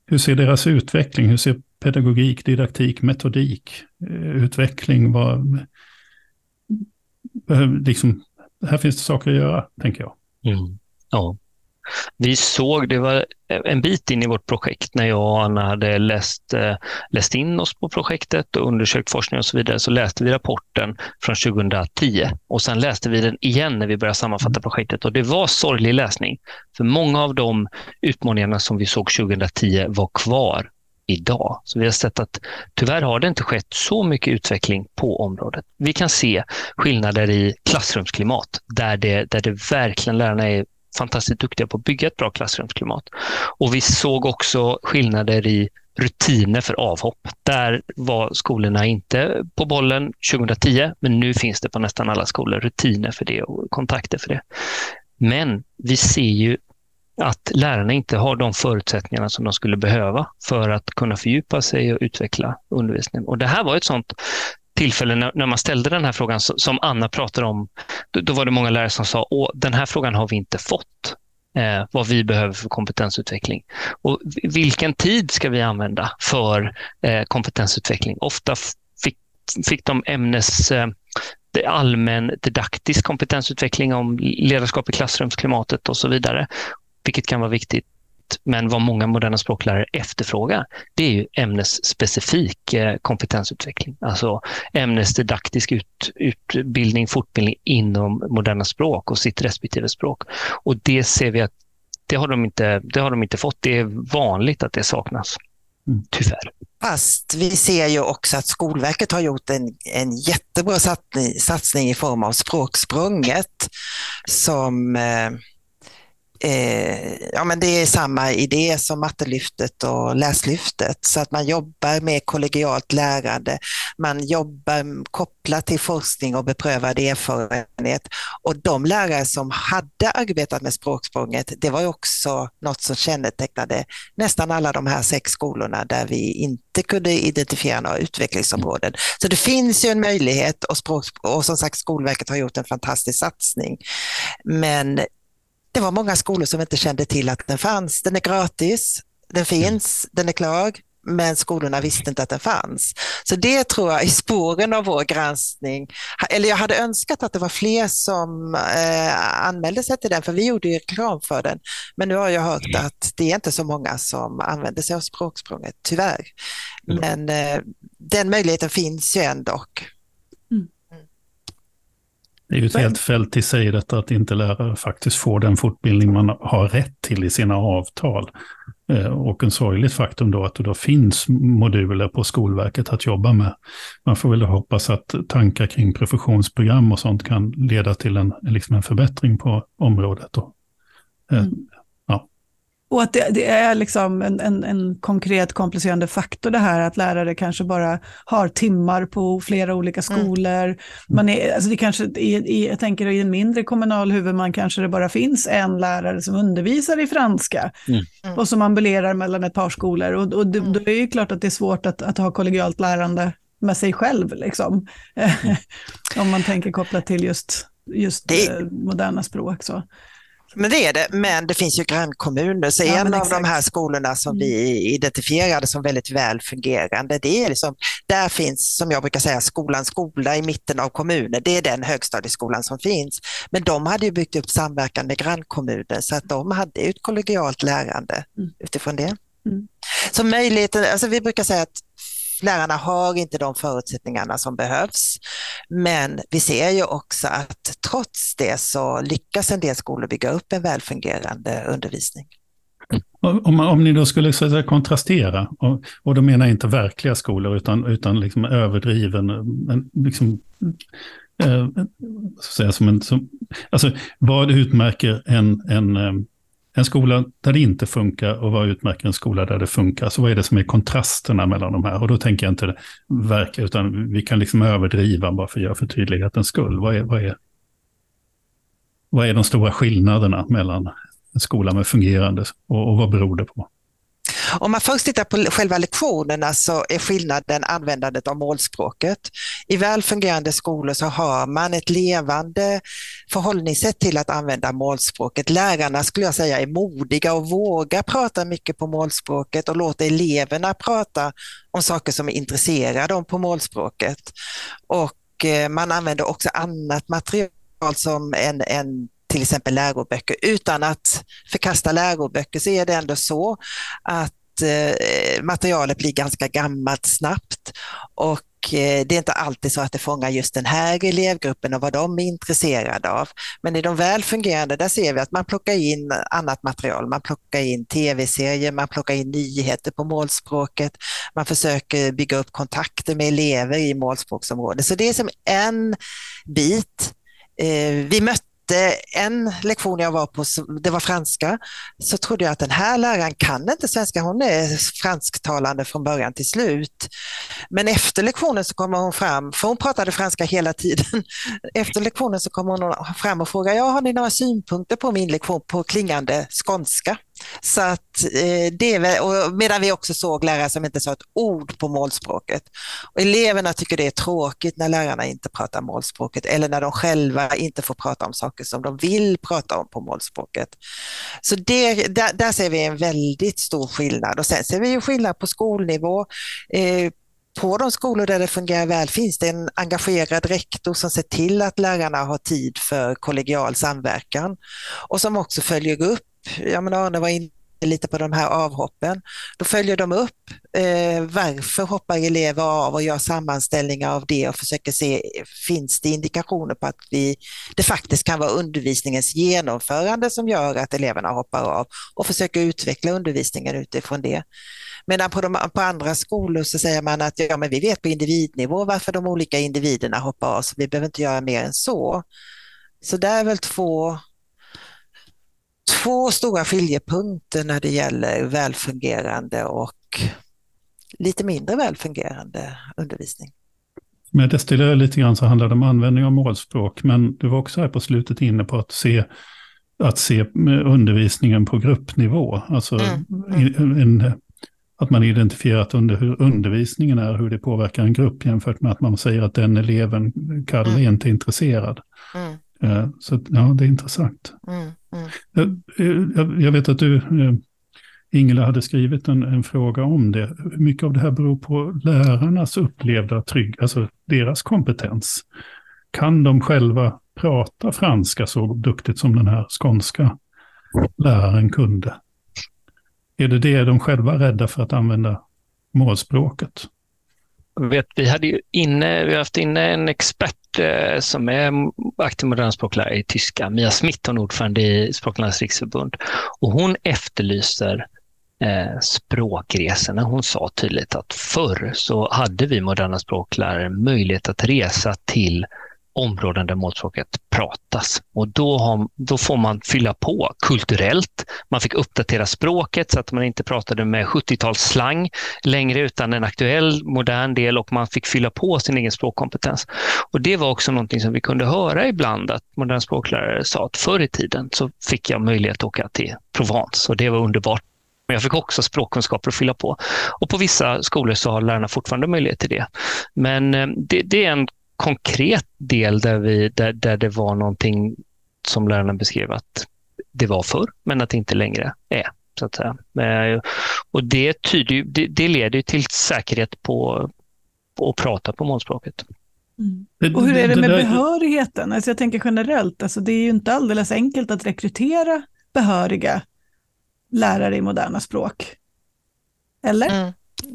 Speaker 2: hur ser deras utveckling, hur ser pedagogik, didaktik, metodik, eh, utveckling, vad, liksom, här finns det saker att göra, tänker jag.
Speaker 4: Mm. Ja. Vi såg, det var en bit in i vårt projekt när jag och Anna hade läst, eh, läst in oss på projektet och undersökt forskning och så vidare, så läste vi rapporten från 2010 och sen läste vi den igen när vi började sammanfatta projektet och det var sorglig läsning. För många av de utmaningarna som vi såg 2010 var kvar idag. Så vi har sett att tyvärr har det inte skett så mycket utveckling på området. Vi kan se skillnader i klassrumsklimat där det, där det verkligen lärarna är fantastiskt duktiga på att bygga ett bra klassrumsklimat. Och vi såg också skillnader i rutiner för avhopp. Där var skolorna inte på bollen 2010, men nu finns det på nästan alla skolor rutiner för det och kontakter för det. Men vi ser ju att lärarna inte har de förutsättningarna som de skulle behöva för att kunna fördjupa sig och utveckla undervisningen. Och det här var ett sånt tillfälle när, när man ställde den här frågan som Anna pratade om. Då, då var det många lärare som sa, Åh, den här frågan har vi inte fått. Eh, vad vi behöver för kompetensutveckling. Och vilken tid ska vi använda för eh, kompetensutveckling? Ofta fick, fick de ämnes eh, allmän didaktisk kompetensutveckling om ledarskap i klassrumsklimatet och så vidare, vilket kan vara viktigt. Men vad många moderna språklärare efterfrågar, det är ju ämnesspecifik eh, kompetensutveckling. Alltså ämnesdidaktisk ut, utbildning, fortbildning inom moderna språk och sitt respektive språk. Och det ser vi att det har de inte, det har de inte fått. Det är vanligt att det saknas. Mm. Tyvärr.
Speaker 3: Fast vi ser ju också att Skolverket har gjort en, en jättebra satsning, satsning i form av Språksprånget som eh, ja, men det är samma idé som Mattelyftet och Läslyftet. Så att man jobbar med kollegialt lärande. Man jobbar kopplat till forskning och beprövad erfarenhet. Och de lärare som hade arbetat med Språksprånget, det var också något som kännetecknade nästan alla de här sex skolorna där vi inte kunde identifiera några utvecklingsområden. Så det finns ju en möjlighet och, språk, och som sagt Skolverket har gjort en fantastisk satsning. Men det var många skolor som inte kände till att den fanns. Den är gratis, den finns, den är klar, men skolorna visste inte att den fanns. Så det tror jag i spåren av vår granskning, eller jag hade önskat att det var fler som eh, anmälde sig till den, för vi gjorde ju reklam för den. Men nu har jag hört att det är inte så många som använder sig av språksprånget, tyvärr. Men eh, den möjligheten finns ju ändå.
Speaker 2: Det är ju ett helt fält i sig detta att inte lärare faktiskt får den fortbildning man har rätt till i sina avtal. Eh, och en sorgligt faktum då att det då finns moduler på Skolverket att jobba med. Man får väl hoppas att tankar kring professionsprogram och sånt kan leda till en, liksom en förbättring på området. Då. Eh, mm.
Speaker 1: Och att det, det är liksom en, en, en, konkret komplicerande faktor det här att lärare kanske bara har timmar på flera olika mm. skolor. Mm. Man är, alltså det kanske, i, i, jag tänker i en mindre kommunal huvudman kanske det bara finns en lärare som undervisar i franska mm. mm. och som ambulerar mellan ett par skolor. Och, och det, mm. då är det klart att det är svårt att, att ha kollegialt lärande med sig själv, liksom. Mm. om man tänker kopplat till just, just det... Eh, moderna språk. Så.
Speaker 3: Men det är det, men det finns ju grannkommuner. Så ja, en av de här skolorna som vi mm. identifierade som väldigt väl fungerande, det är liksom, där finns, som jag brukar säga, skolans skola i mitten av kommunen. Det är den högstadieskolan som finns. Men de hade ju byggt upp samverkan med grannkommuner så att de hade ett kollegialt lärande mm. utifrån det. Mm. Så möjligheten, alltså vi brukar säga att lärarna har inte de förutsättningarna som behövs. Men vi ser ju också att trots det så lyckas en del skolor bygga upp en välfungerande undervisning.
Speaker 2: Om, om ni då skulle så att kontrastera, och, och då menar jag inte verkliga skolor utan, utan liksom överdriven, liksom, eh, så säga, som en, som, alltså, vad utmärker en, en eh, en skola där det inte funkar och vad utmärker en skola där det funkar? Så vad är det som är kontrasterna mellan de här? Och då tänker jag inte verka, utan vi kan liksom överdriva bara för att göra för tydlighetens skull. Vad är, vad är, vad är de stora skillnaderna mellan en skola med fungerande och, och vad beror det på?
Speaker 3: Om man först tittar på själva lektionerna så är skillnaden användandet av målspråket. I väl fungerande skolor så har man ett levande förhållningssätt till att använda målspråket. Lärarna skulle jag säga är modiga och vågar prata mycket på målspråket och låta eleverna prata om saker som är intresserade dem på målspråket. Och eh, man använder också annat material som en, en till exempel läroböcker. Utan att förkasta läroböcker så är det ändå så att eh, materialet blir ganska gammalt snabbt och eh, det är inte alltid så att det fångar just den här elevgruppen och vad de är intresserade av. Men i de väl fungerande, där ser vi att man plockar in annat material. Man plockar in tv-serier, man plockar in nyheter på målspråket. Man försöker bygga upp kontakter med elever i målspråksområdet. Så det är som en bit. Eh, vi mötte en lektion jag var på, det var franska, så trodde jag att den här läraren kan inte svenska. Hon är fransktalande från början till slut. Men efter lektionen så kommer hon fram, för hon pratade franska hela tiden. Efter lektionen så kommer hon fram och frågar, ja, har ni några synpunkter på min lektion på klingande skånska? Så att eh, det och medan vi också såg lärare som inte sa ett ord på målspråket. Och eleverna tycker det är tråkigt när lärarna inte pratar målspråket eller när de själva inte får prata om saker som de vill prata om på målspråket. Så det, där, där ser vi en väldigt stor skillnad och sen ser vi ju skillnad på skolnivå. Eh, på de skolor där det fungerar väl finns det en engagerad rektor som ser till att lärarna har tid för kollegial samverkan och som också följer upp ja men Arne var inne lite på de här avhoppen. Då följer de upp eh, varför hoppar elever av och gör sammanställningar av det och försöker se, finns det indikationer på att vi, det faktiskt kan vara undervisningens genomförande som gör att eleverna hoppar av och försöker utveckla undervisningen utifrån det. Medan på, de, på andra skolor så säger man att ja, men vi vet på individnivå varför de olika individerna hoppar av, så vi behöver inte göra mer än så. Så det är väl två två stora skiljepunkter när det gäller välfungerande och lite mindre välfungerande undervisning.
Speaker 2: Med destillerar lite grann så handlar det om användning av målspråk, men du var också här på slutet inne på att se, att se undervisningen på gruppnivå. Alltså mm. Mm. En, att man identifierat under hur undervisningen är, hur det påverkar en grupp jämfört med att man säger att den eleven, Kalle, mm. är inte intresserad. Mm. Eh, så ja, det är intressant. Mm, mm. Jag, jag, vet att du, eh, Ingela, hade skrivit en, en, fråga om det. Hur mycket av det här beror på lärarnas upplevda trygg, alltså deras kompetens? Kan de själva prata franska så duktigt som den här skånska läraren kunde? Är det det de själva är rädda för att använda målspråket?
Speaker 4: vet, vi hade inne, vi har haft inne en expert Eh, som är aktiv modern språklärare i tyska. Mia Smith, hon är ordförande i Språklärarnas riksförbund. Och hon efterlyser eh, språkresorna. Hon sa tydligt att förr så hade vi moderna språklärare möjlighet att resa till områden där målspråket pratas. Och då, har, då, får man fylla på kulturellt. Man fick uppdatera språket så att man inte pratade med 70-talsslang längre utan en aktuell modern del och man fick fylla på sin egen språkkompetens. Och Det var också någonting som vi kunde höra ibland att moderna språklärare sa att förr i tiden så fick jag möjlighet att åka till Provence och det var underbart. Men jag fick också språkkunskaper att fylla på. Och på vissa skolor så har lärarna fortfarande möjlighet till det. Men eh, det, det är en konkret del där, vi, där, där det var någonting som lärarna beskrev att det var förr, men att det inte längre är. Så att säga. Och det, tyder, det, det leder till säkerhet på, på att prata på målspråket.
Speaker 1: Mm. Och hur är det med behörigheten? Alltså jag tänker generellt, alltså det är ju inte alldeles enkelt att rekrytera behöriga lärare i moderna språk. Eller? Mm.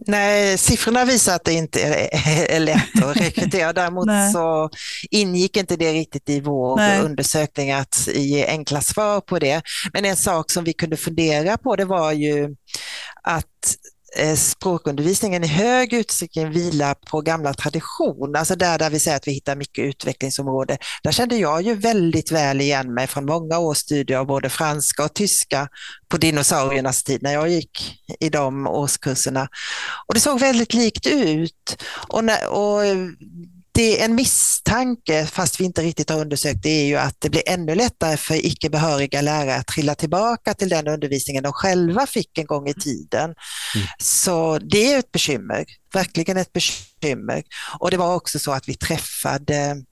Speaker 3: Nej, siffrorna visar att det inte är lätt att rekrytera. Däremot så ingick inte det riktigt i vår Nej. undersökning att ge enkla svar på det. Men en sak som vi kunde fundera på det var ju att Eh, språkundervisningen i hög utsträckning vilar på gamla traditioner, alltså där, där vi säger att vi hittar mycket utvecklingsområde. Där kände jag ju väldigt väl igen mig från många års studier av både franska och tyska på dinosauriernas tid när jag gick i de årskurserna. Och det såg väldigt likt ut. Och, när, och eh, det är en misstanke, fast vi inte riktigt har undersökt, det är ju att det blir ännu lättare för icke behöriga lärare att trilla tillbaka till den undervisningen de själva fick en gång i tiden. Mm. Så det är ett bekymmer, verkligen ett bekymmer. Och det var också så att vi träffade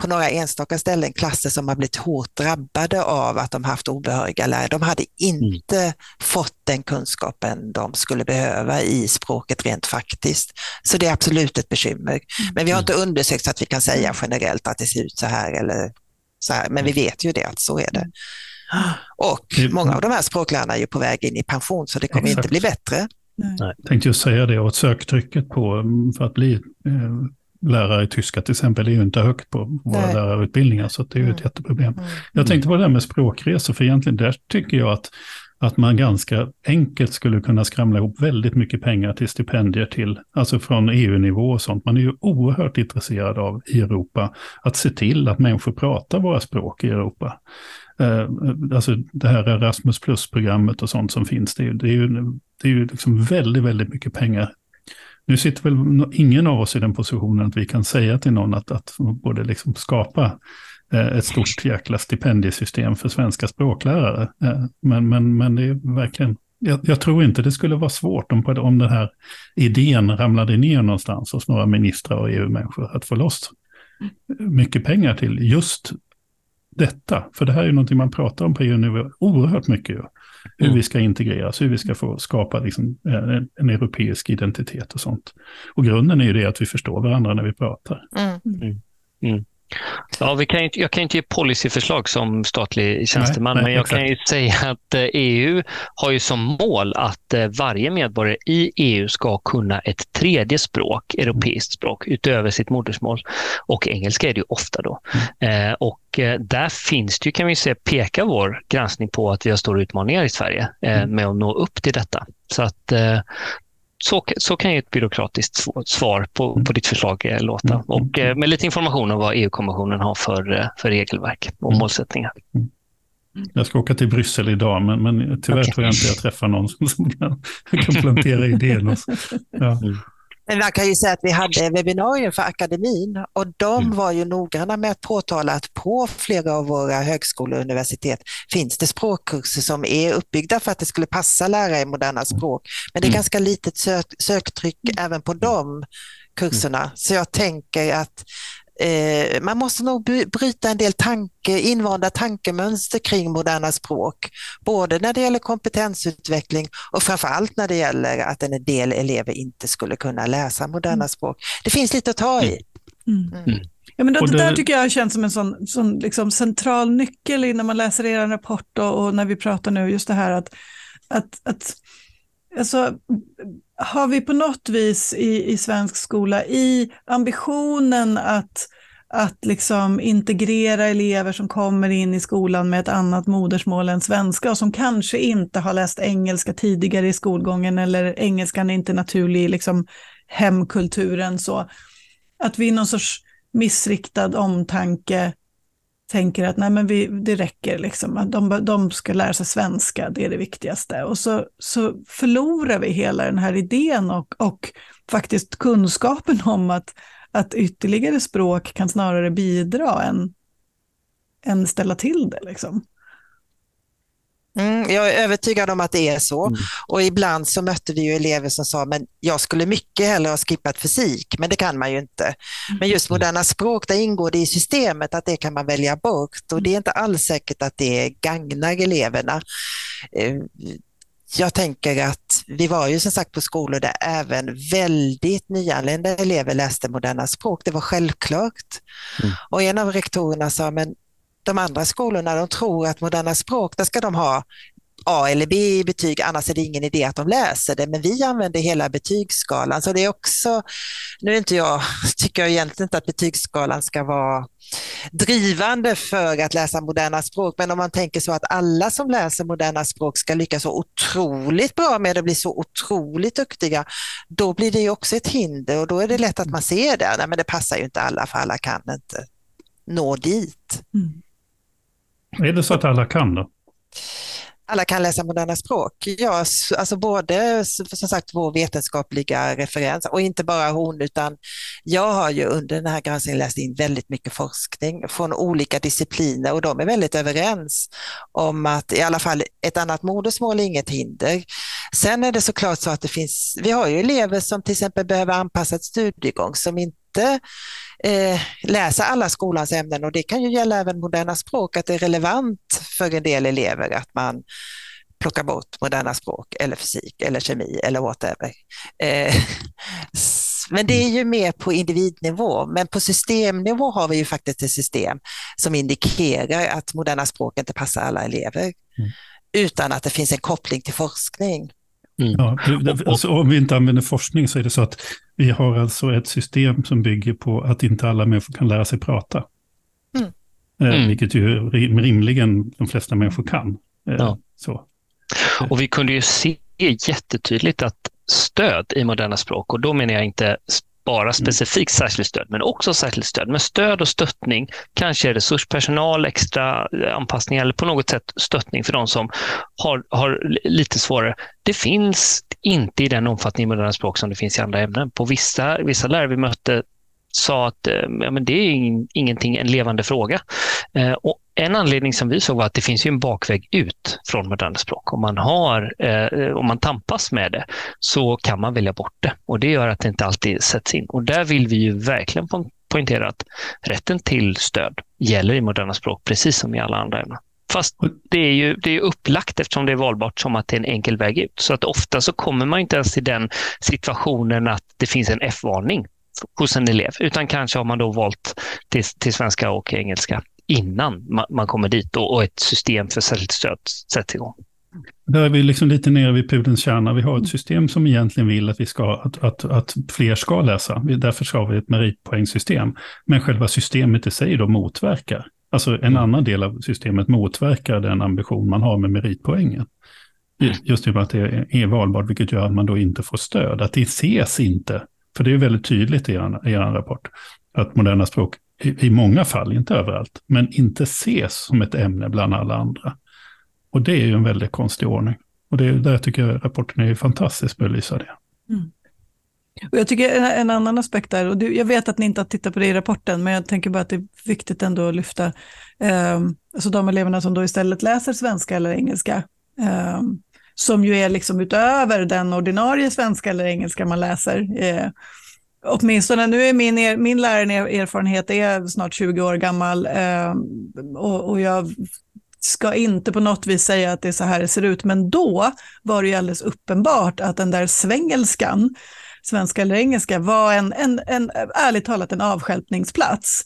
Speaker 3: på några enstaka ställen klasser som har blivit hårt drabbade av att de haft obehöriga lärare. De hade inte mm. fått den kunskapen de skulle behöva i språket rent faktiskt. Så det är absolut ett bekymmer. Mm. Men vi har inte undersökt så att vi kan säga generellt att det ser ut så här eller så här. Men vi vet ju det att så är det. Och många av de här språklärarna är ju på väg in i pension så det kommer Exakt. inte bli bättre.
Speaker 2: Nej. Jag tänkte just säga det, och söktrycket på mm, för att bli eh, lärare i tyska till exempel är ju inte högt på våra Nej. lärarutbildningar, så det är ju ett mm. jätteproblem. Mm. Jag tänkte på det här med språkresor, för egentligen där tycker jag att att man ganska enkelt skulle kunna skramla ihop väldigt mycket pengar till stipendier till, alltså från EU-nivå och sånt. Man är ju oerhört intresserad av i Europa att se till att människor pratar våra språk i Europa. Eh, alltså det här Erasmus plus-programmet och sånt som finns, det är, det är ju, det är ju liksom väldigt, väldigt mycket pengar nu sitter väl ingen av oss i den positionen att vi kan säga till någon att, att både liksom skapa eh, ett stort jäkla stipendiesystem för svenska språklärare. Eh, men, men, men det är verkligen, jag, jag, tror inte det skulle vara svårt om, om den här idén ramlade ner någonstans hos några ministrar och EU-människor att få loss mycket pengar till just detta. För det här är ju någonting man pratar om på EU-nivå oerhört mycket. Ju hur mm. vi ska integreras, hur vi ska få skapa liksom, en, eh, en, europeisk identitet och sånt. Och grunden är ju det att vi förstår varandra när vi pratar. Mm. Mm.
Speaker 4: Mm. Ja, vi kan inte, jag kan inte ge policyförslag som statlig tjänsteman, nej, nej, men jag exakt. kan ju säga att EU eh, e har ju som mål att eh, varje medborgare i EU ska kunna ett tredje språk, europeiskt språk, utöver sitt modersmål. Och engelska är det ju ofta då. Mm. Eh, och där finns det ju, kan vi säga, pekar vår granskning på att vi har stora utmaningar i Sverige mm. med att nå upp till detta. Så att så, så kan ju ett byråkratiskt svar på, på ditt förslag eh, låta. Mm. Och eh, med lite information om vad EU-kommissionen har för, eh, för regelverk och mm. målsättningar. Mm.
Speaker 2: Jag ska åka till Bryssel idag, men, men tyvärr okay. tror jag inte jag träffar någon som kan, kan plantera idén. Ja.
Speaker 3: Mm. Men man kan ju säga att vi hade webbinarium för akademin och de mm. var ju noggranna med att påtala att på flera av våra högskolor och universitet finns det språkkurser som är uppbyggda för att det skulle passa lärare i moderna språk. Men det är mm. ganska litet sök söktryck även på de kurserna. Så jag tänker att eh, man måste nog bryta en del tanke, invanda tankemönster kring moderna språk. Både när det gäller kompetensutveckling och framförallt när det gäller att en del elever inte skulle kunna läsa moderna mm. språk. Det finns lite att ta i.
Speaker 1: Mm. Mm. mm. Ja, men det, det, där tycker jag känns som en sån, sån liksom central nyckel när man läser er rapport och, och, när vi pratar nu, just det här att, att, att alltså, har vi på något vis i, i svensk skola i ambitionen att, att liksom integrera elever som kommer in i skolan med ett annat modersmål än svenska och som kanske inte har läst engelska tidigare i skolgången eller engelskan är inte naturlig i liksom hemkulturen. Så. Att vi i någon sorts missriktad omtanke tänker att nej men vi, det räcker, liksom. att de, de ska lära sig svenska, det är det viktigaste. Och så, så förlorar vi hela den här idén och, och faktiskt kunskapen om att, att ytterligare språk kan snarare bidra än, än ställa till det. Liksom.
Speaker 3: Mm, jag är övertygad om att det är så. Mm. Och ibland så mötte vi ju elever som sa, men jag skulle mycket hellre ha skippat fysik, men det kan man ju inte. Men just mm. moderna språk, där ingår det i systemet att det kan man välja bort och det är inte alls säkert att det gagnar eleverna. Eh, jag tänker att vi var ju som sagt på skolor där även väldigt nyanlända elever läste moderna språk. Det var självklart. Mm. Och en av rektorerna sa, men de andra skolorna de tror att moderna språk, där ska de ha A eller B i betyg, annars är det ingen idé att de läser det. Men vi använder hela betygsskalan. Så det är också, nu är inte jag, tycker jag egentligen inte att betygsskalan ska vara drivande för att läsa moderna språk, men om man tänker så att alla som läser moderna språk ska lyckas så otroligt bra med det, bli så otroligt duktiga, då blir det ju också ett hinder och då är det lätt att man ser det. Nej, men det passar ju inte alla, för alla kan inte nå dit. Mm.
Speaker 2: Är det så att alla kan då?
Speaker 3: Alla kan läsa moderna språk. Ja, alltså både som sagt vår vetenskapliga referens och inte bara hon utan jag har ju under den här granskningen läst in väldigt mycket forskning från olika discipliner och de är väldigt överens om att i alla fall ett annat modersmål är inget hinder. Sen är det såklart så att det finns, vi har ju elever som till exempel behöver anpassad studiegång som inte eh, läsa alla skolans ämnen och det kan ju gälla även moderna språk, att det är relevant för en del elever att man plockar bort moderna språk eller fysik eller kemi eller whatever. Eh, men det är ju mer på individnivå, men på systemnivå har vi ju faktiskt ett system som indikerar att moderna språk inte passar alla elever, mm. utan att det finns en koppling till forskning.
Speaker 2: Mm. Ja, alltså, om vi inte använder forskning så är det så att vi har alltså ett system som bygger på att inte alla människor kan lära sig prata. Mm. Eh, mm. Vilket ju rimligen de flesta människor kan. Eh, ja. Så.
Speaker 4: Och vi kunde ju se jättetydligt att stöd i moderna språk, och då menar jag inte bara mm. specifikt särskilt stöd, men också särskilt stöd. Men stöd och stöttning, kanske resurspersonal, extra eh, anpassning eller på något sätt stöttning för de som har, har lite svårare. Det finns inte i den omfattning i moderna språk som det finns i andra ämnen. På vissa, vissa lärare vi mötte sa att eh, ja, men det är ingenting, en levande fråga. Eh, och en anledning som vi såg var att det finns ju en bakväg ut från moderna språk. Om man, har, eh, om man tampas med det så kan man välja bort det och det gör att det inte alltid sätts in. Och där vill vi ju verkligen poängtera att rätten till stöd gäller i moderna språk precis som i alla andra ämnen. Fast det är ju det är upplagt eftersom det är valbart som att det är en enkel väg ut. Så att ofta så kommer man inte ens till den situationen att det finns en F-varning hos en elev, utan kanske har man då valt till, till svenska och engelska innan man, man kommer dit och, och, ett system för särskilt stöd sätts igång.
Speaker 2: Där är vi liksom lite nere vid pudelns kärna. Vi har ett system som egentligen vill att, vi ska, att, att, att fler ska läsa. Därför ska vi ett meritpoängsystem. Men själva systemet i sig då motverkar. Alltså en mm. annan del av systemet motverkar den ambition man har med meritpoängen. Just i och med att det är valbart, vilket gör att man då inte får stöd. Att det ses inte för det är väldigt tydligt i er, er rapport att moderna språk i, i många fall, inte överallt, men inte ses som ett ämne bland alla andra. Och det är ju en väldigt konstig ordning. Och det är där jag tycker rapporten är fantastiskt belysa det. Mm.
Speaker 1: Och jag tycker en, en, annan aspekt där, och du, jag vet att ni inte har tittat på det i rapporten, men jag tänker bara att det är viktigt ändå att lyfta, eh, alltså de eleverna som då istället läser svenska eller engelska, eh, som ju är liksom utöver den ordinarie svenska eller engelska man läser. Eh, åtminstone nu är min, er, min lärarerfarenhet är snart 20 år gammal eh, och, och jag ska inte på något vis säga att det är så här det ser ut, men då var det ju alldeles uppenbart att den där svengelskan, svenska eller engelska, var en, en, en ärligt talat en avskälpningsplats.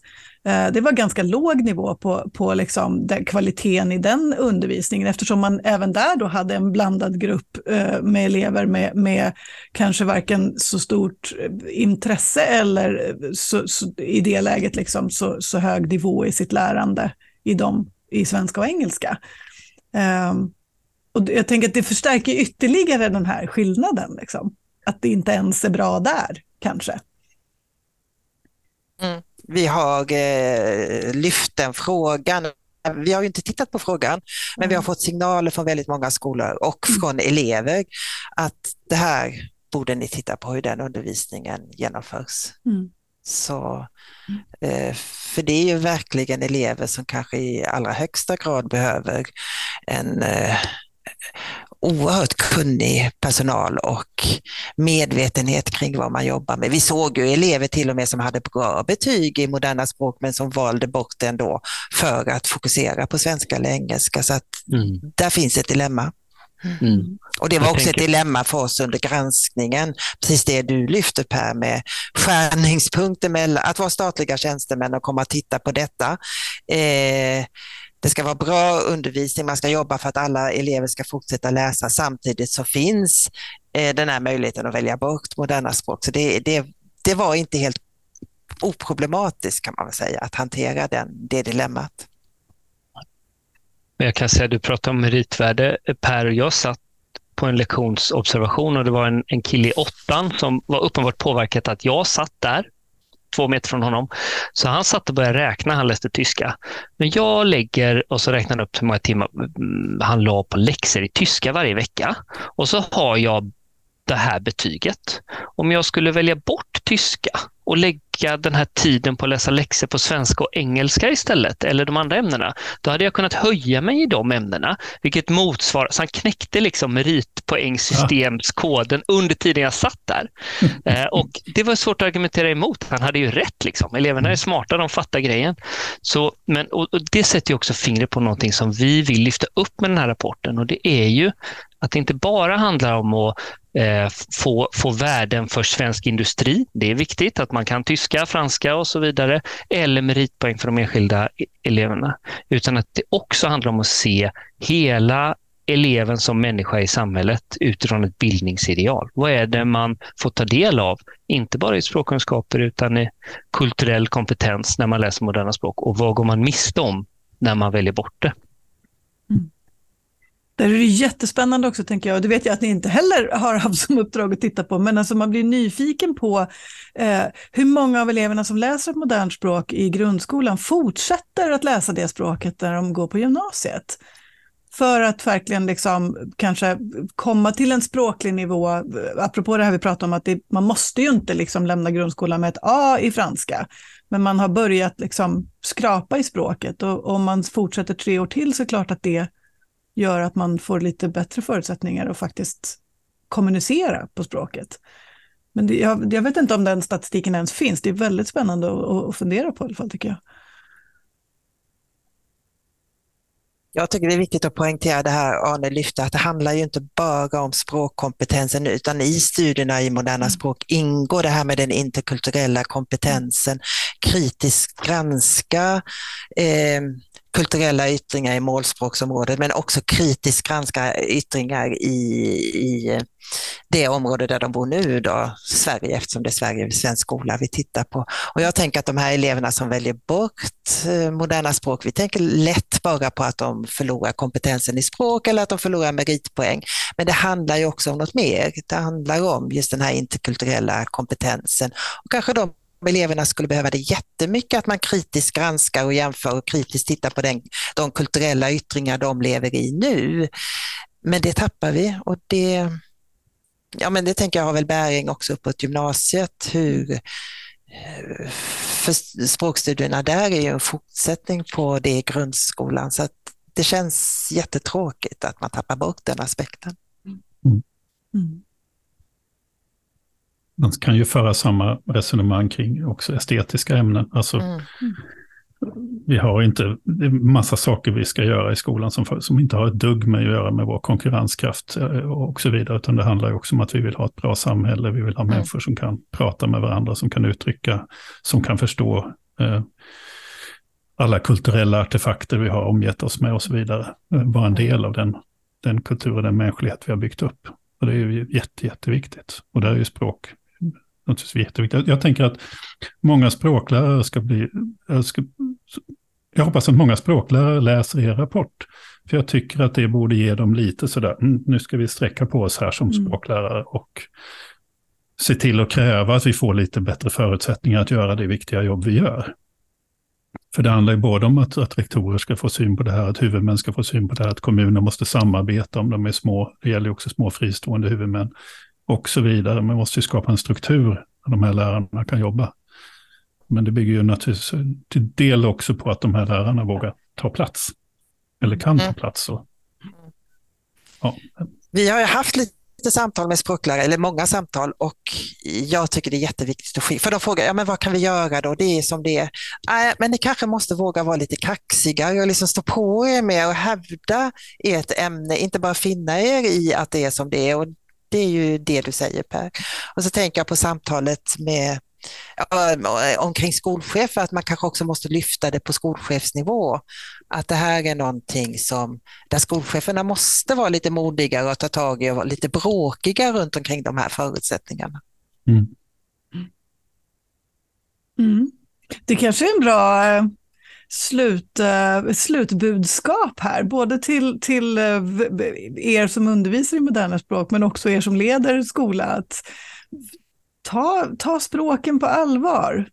Speaker 1: Eh, det var ganska låg nivå på, på liksom den, kvaliteten i den undervisningen eftersom man även där då hade en blandad grupp eh, med elever med, med kanske varken så stort eh, intresse eller så, så, i det läget liksom så, så hög nivå i sitt lärande i, dem, i svenska och engelska. Um, och jag tänker att det förstärker ytterligare den här skillnaden, liksom. att det inte ens är bra där kanske.
Speaker 3: Mm vi har eh, lyft den frågan. Vi har inte tittat på frågan, men vi har mm. fått signaler från väldigt många skolor och mm. från elever att det här borde ni titta på hur den undervisningen genomförs. Mm. Så, eh, för det är ju verkligen elever som kanske i allra högsta grad behöver en eh, oerhört kunnig personal och medvetenhet kring vad man jobbar med. Vi såg ju elever till och med som hade bra betyg i moderna språk men som valde bort det ändå för att fokusera på svenska eller engelska. Så att mm. där finns ett dilemma. Mm. Och det var också ett dilemma för oss under granskningen, precis det du lyfter Per med skärningspunkter mellan att vara statliga tjänstemän och komma och titta på detta. Eh, det ska vara bra undervisning, man ska jobba för att alla elever ska fortsätta läsa. Samtidigt så finns eh, den här möjligheten att välja bort moderna språk. Så det, det, det var inte helt oproblematiskt kan man väl säga att hantera den, det dilemmat.
Speaker 4: Jag kan säga, du pratar om meritvärde. Per, jag satt på en lektionsobservation och det var en, en kille i åttan som var uppenbart påverkat att jag satt där två meter från honom. Så han satt och började räkna, han läste tyska. Men jag lägger, och så räknar han upp hur många timmar mm, han la på läxor i tyska varje vecka. Och så har jag det här betyget. Om jag skulle välja bort tyska och lägga den här tiden på att läsa läxor på svenska och engelska istället, eller de andra ämnena, då hade jag kunnat höja mig i de ämnena, vilket motsvarar, så han knäckte liksom meritpoängssystemskoden under tiden jag satt där. Eh, och det var svårt att argumentera emot, han hade ju rätt. Liksom. Eleverna är smarta, de fattar grejen. Så, men, och, och det sätter ju också fingret på någonting som vi vill lyfta upp med den här rapporten och det är ju att det inte bara handlar om att eh, få, få värden för svensk industri. Det är viktigt att man kan tyska, franska och så vidare. Eller meritpoäng för de enskilda e-, eleverna. Utan att det också handlar om att se hela eleven som människa i samhället utifrån ett bildningsideal. Vad är det man får ta del av? Inte bara i språkkunskaper utan i kulturell kompetens när man läser moderna språk. Och vad går man miste om när man väljer bort det?
Speaker 1: Där är det jättespännande också, tänker jag. Det vet jag att ni inte heller har haft som uppdrag att titta på, men alltså man blir nyfiken på eh, hur många av eleverna som läser ett modernt språk i grundskolan fortsätter att läsa det språket när de går på gymnasiet. För att verkligen liksom kanske komma till en språklig nivå, apropå det här vi pratade om, att det, man måste ju inte liksom lämna grundskolan med ett A i franska, men man har börjat liksom skrapa i språket och om man fortsätter tre år till så är det klart att det gör att man får lite bättre förutsättningar att faktiskt kommunicera på språket. Men det, jag, jag, vet inte om den statistiken ens finns. Det är väldigt spännande att, att fundera på i alla fall tycker jag.
Speaker 3: Jag tycker det är viktigt att poängtera det här Arne lyfte, att det handlar ju inte bara om språkkompetensen utan i studierna i moderna mm. språk ingår det här med den interkulturella kompetensen, kritiskt granska eh, kulturella yttringar i målspråksområdet men också kritiskt granska yttringar i, i eh, det område där de bor nu, då, Sverige, eftersom det är Sverige, svensk skola vi tittar på. Och jag tänker att de här eleverna som väljer bort eh, moderna språk, vi tänker lätt bara på att de förlorar kompetensen i språk eller att de förlorar meritpoäng. Men det handlar ju också om något mer. Det handlar om just den här interkulturella kompetensen och kanske de eleverna skulle behöva det jättemycket, att man kritiskt granskar och jämför och kritiskt tittar på den, de kulturella yttringar de lever i nu. Men det tappar vi och det, ja, men det tänker jag har väl bäring också uppåt gymnasiet. Hur, för språkstudierna där är ju en fortsättning på det i grundskolan så att det känns jättetråkigt att man tappar bort den aspekten. Mm. Mm.
Speaker 2: Man kan ju föra samma resonemang kring också estetiska ämnen. Alltså, mm. Vi har inte, det är massa saker vi ska göra i skolan som, som inte har ett dugg med att göra med vår konkurrenskraft eh, och så vidare, utan det handlar också om att vi vill ha ett bra samhälle, vi vill ha mm. människor som kan prata med varandra, som kan uttrycka, som kan förstå eh, alla kulturella artefakter vi har omgett oss med och så vidare, eh, vara en del av den, den kultur och den mänsklighet vi har byggt upp. Och det är ju jätte, jätteviktigt. Och där är ju språk naturligtvis jätteviktigt. Jag tänker att många språklärare ska bli... Jag, ska, jag hoppas att många språklärare läser er rapport. För jag tycker att det borde ge dem lite sådär, mm, nu ska vi sträcka på oss här som mm. språklärare och se till att kräva att vi får lite bättre förutsättningar att göra det viktiga jobb vi gör. För det handlar ju både om att, att rektorer ska få syn på det här, att huvudmän ska få syn på det här, att kommuner måste samarbeta om de är små. Det gäller också små fristående huvudmän och så vidare. Man måste ju skapa en struktur där de här lärarna kan jobba. Men det bygger ju naturligtvis till del också på att de här lärarna vågar ta plats. Eller kan ta mm. plats. Så.
Speaker 3: Ja. Vi har ju haft lite samtal med språklärare, eller många samtal och jag tycker det är jätteviktigt att För de frågar, ja men vad kan vi göra då? Det är som det är. Nej, men ni kanske måste våga vara lite kaxiga och liksom stå på er med och hävda ert ämne, inte bara finna er i att det är som det är. Och det är ju det du säger Per. Och så tänker jag på samtalet med omkring skolchefer, att man kanske också måste lyfta det på skolchefsnivå. Att det här är någonting som, där skolcheferna måste vara lite modigare och ta tag i och vara lite bråkiga runt omkring de här förutsättningarna. Mm.
Speaker 1: Mm. Det kanske är en bra eh, slut, uh, slutbudskap här, både till, till uh, er som undervisar i moderna språk, men också er som leder skola, att ta, ta språken på allvar.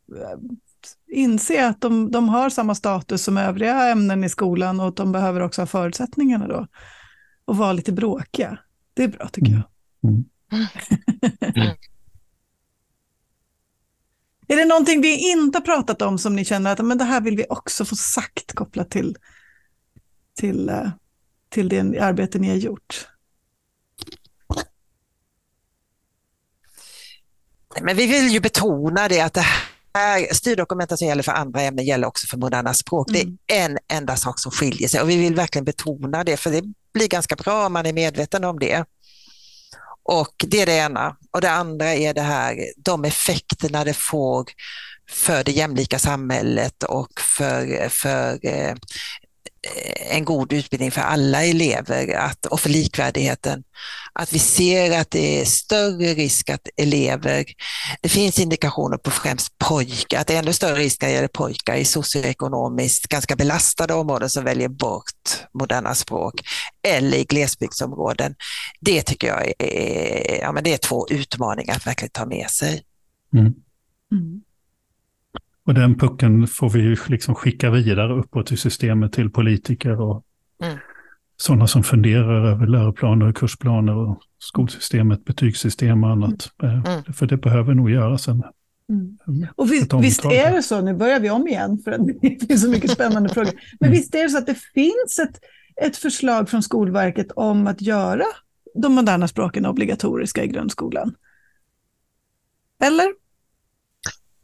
Speaker 1: Inse att de, de har samma status som övriga ämnen i skolan och att de behöver också ha förutsättningarna då. Och vara lite bråkiga. Det är bra tycker jag. Mm. Mm. Är det någonting vi inte har pratat om som ni känner att men det här vill vi också få sagt kopplat till, till, eh, till det arbete ni har gjort?
Speaker 3: Men vi vill ju betona det att det här styrdokumenten som gäller för andra ämnen gäller också för moderna språk. Mm. Det är mm. en enda sak som skiljer sig och vi vill verkligen betona det för det blir ganska bra om man är medveten om det. Och det är det ena. Och det andra är det här, de effekterna det får för det jämlika samhället och för, för eh, en god utbildning för alla elever att, och för likvärdigheten. Att vi ser att det är större risk att elever, det finns indikationer på främst pojkar, att det är ännu större risk när det gäller pojkar i socioekonomiskt ganska belastade områden som väljer bort moderna språk eller i glesbygdsområden. Det tycker jag är, ja, men det är två utmaningar att verkligen ta med sig. Mm.
Speaker 2: Mm. Och den pucken får vi ju liksom skicka vidare uppåt i systemet till politiker och mm. sådana som funderar över läroplaner och kursplaner och skolsystemet, betygssystem och annat. Mm. Eh, för det behöver nog göras en
Speaker 1: Mm. Och visst, visst, är det så, nu börjar vi om igen för att det finns så mycket spännande frågor, men mm. visst är det så att det finns ett, ett förslag från Skolverket om att göra de moderna språken obligatoriska i grundskolan? Eller?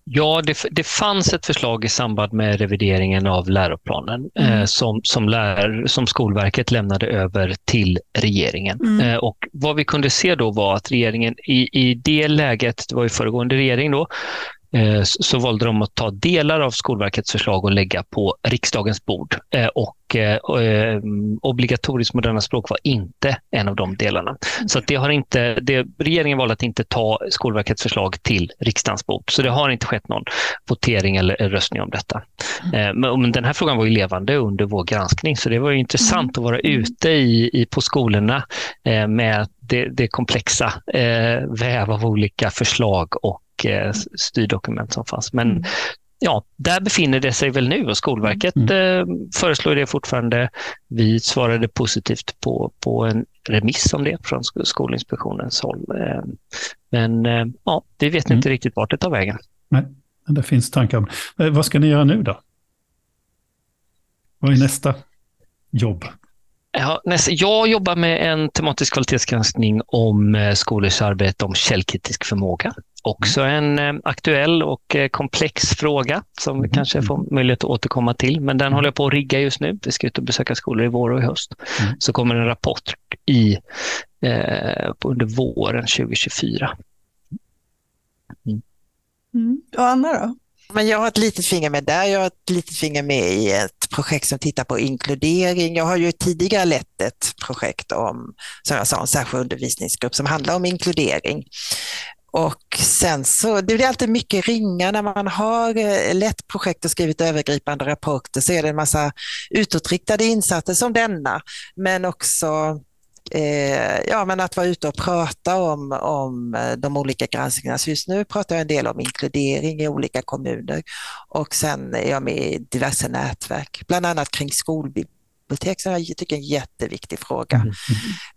Speaker 4: Ja, det, det fanns ett förslag i samband med revideringen av läroplanen mm. eh, som, som, lär, som Skolverket lämnade över till regeringen. Mm. Eh, och Vad vi kunde se då var att regeringen i, i det läget, det var ju föregående regering då, så valde de att ta delar av Skolverkets förslag och lägga på riksdagens bord. Eh, och eh, obligatoriskt moderna språk var inte en av de delarna. Så det har inte, det, regeringen valde att inte ta Skolverkets förslag till riksdagens bord. Så det har inte skett någon votering eller röstning om detta. Men den här frågan var ju levande under vår granskning, så det var intressant att vara ute i, i på skolorna med det, det komplexa väv av olika förslag och Eh, styrdokument som fanns. Men mm. ja, där befinner det sig väl nu och Skolverket mm. Eh, föreslår det fortfarande. Vi svarade positivt på, på en remiss om det från Skolinspektionens håll. Eh, men ja, vi vet mm. inte riktigt vart det tar vägen.
Speaker 2: Nej, men det finns tankar om Vad ska ni göra nu då? Vad är nästa jobb?
Speaker 4: Ja, jag jobbar med en tematisk kvalitetsgranskning om skolors arbete om källkritisk förmåga. Också en eh, aktuell och eh, komplex fråga som vi mm. kanske får möjlighet att återkomma till. Men den håller jag på att rigga just nu. Vi ska ut och besöka skolor i vår och i höst. Mm. Så kommer en rapport i, eh, under våren 2024.
Speaker 1: Mm. Mm. Och Anna då?
Speaker 3: Men jag har ett litet finger med där. Jag har ett litet finger med i ett projekt som tittar på inkludering. Jag har ju tidigare lett ett projekt om, som jag sa, en särskild undervisningsgrupp som handlar om inkludering. Och sen så, det blir alltid mycket ringar när man har eh, lett projekt och skrivit övergripande rapporter så är det en massa utåtriktade insatser som denna, men också eh, ja, men att vara ute och prata om, om eh, de olika granskningarna. Så just nu pratar jag en del om inkludering i olika kommuner och sen är jag med i diverse nätverk, bland annat kring skolbibliotek som jag tycker är en jätteviktig fråga.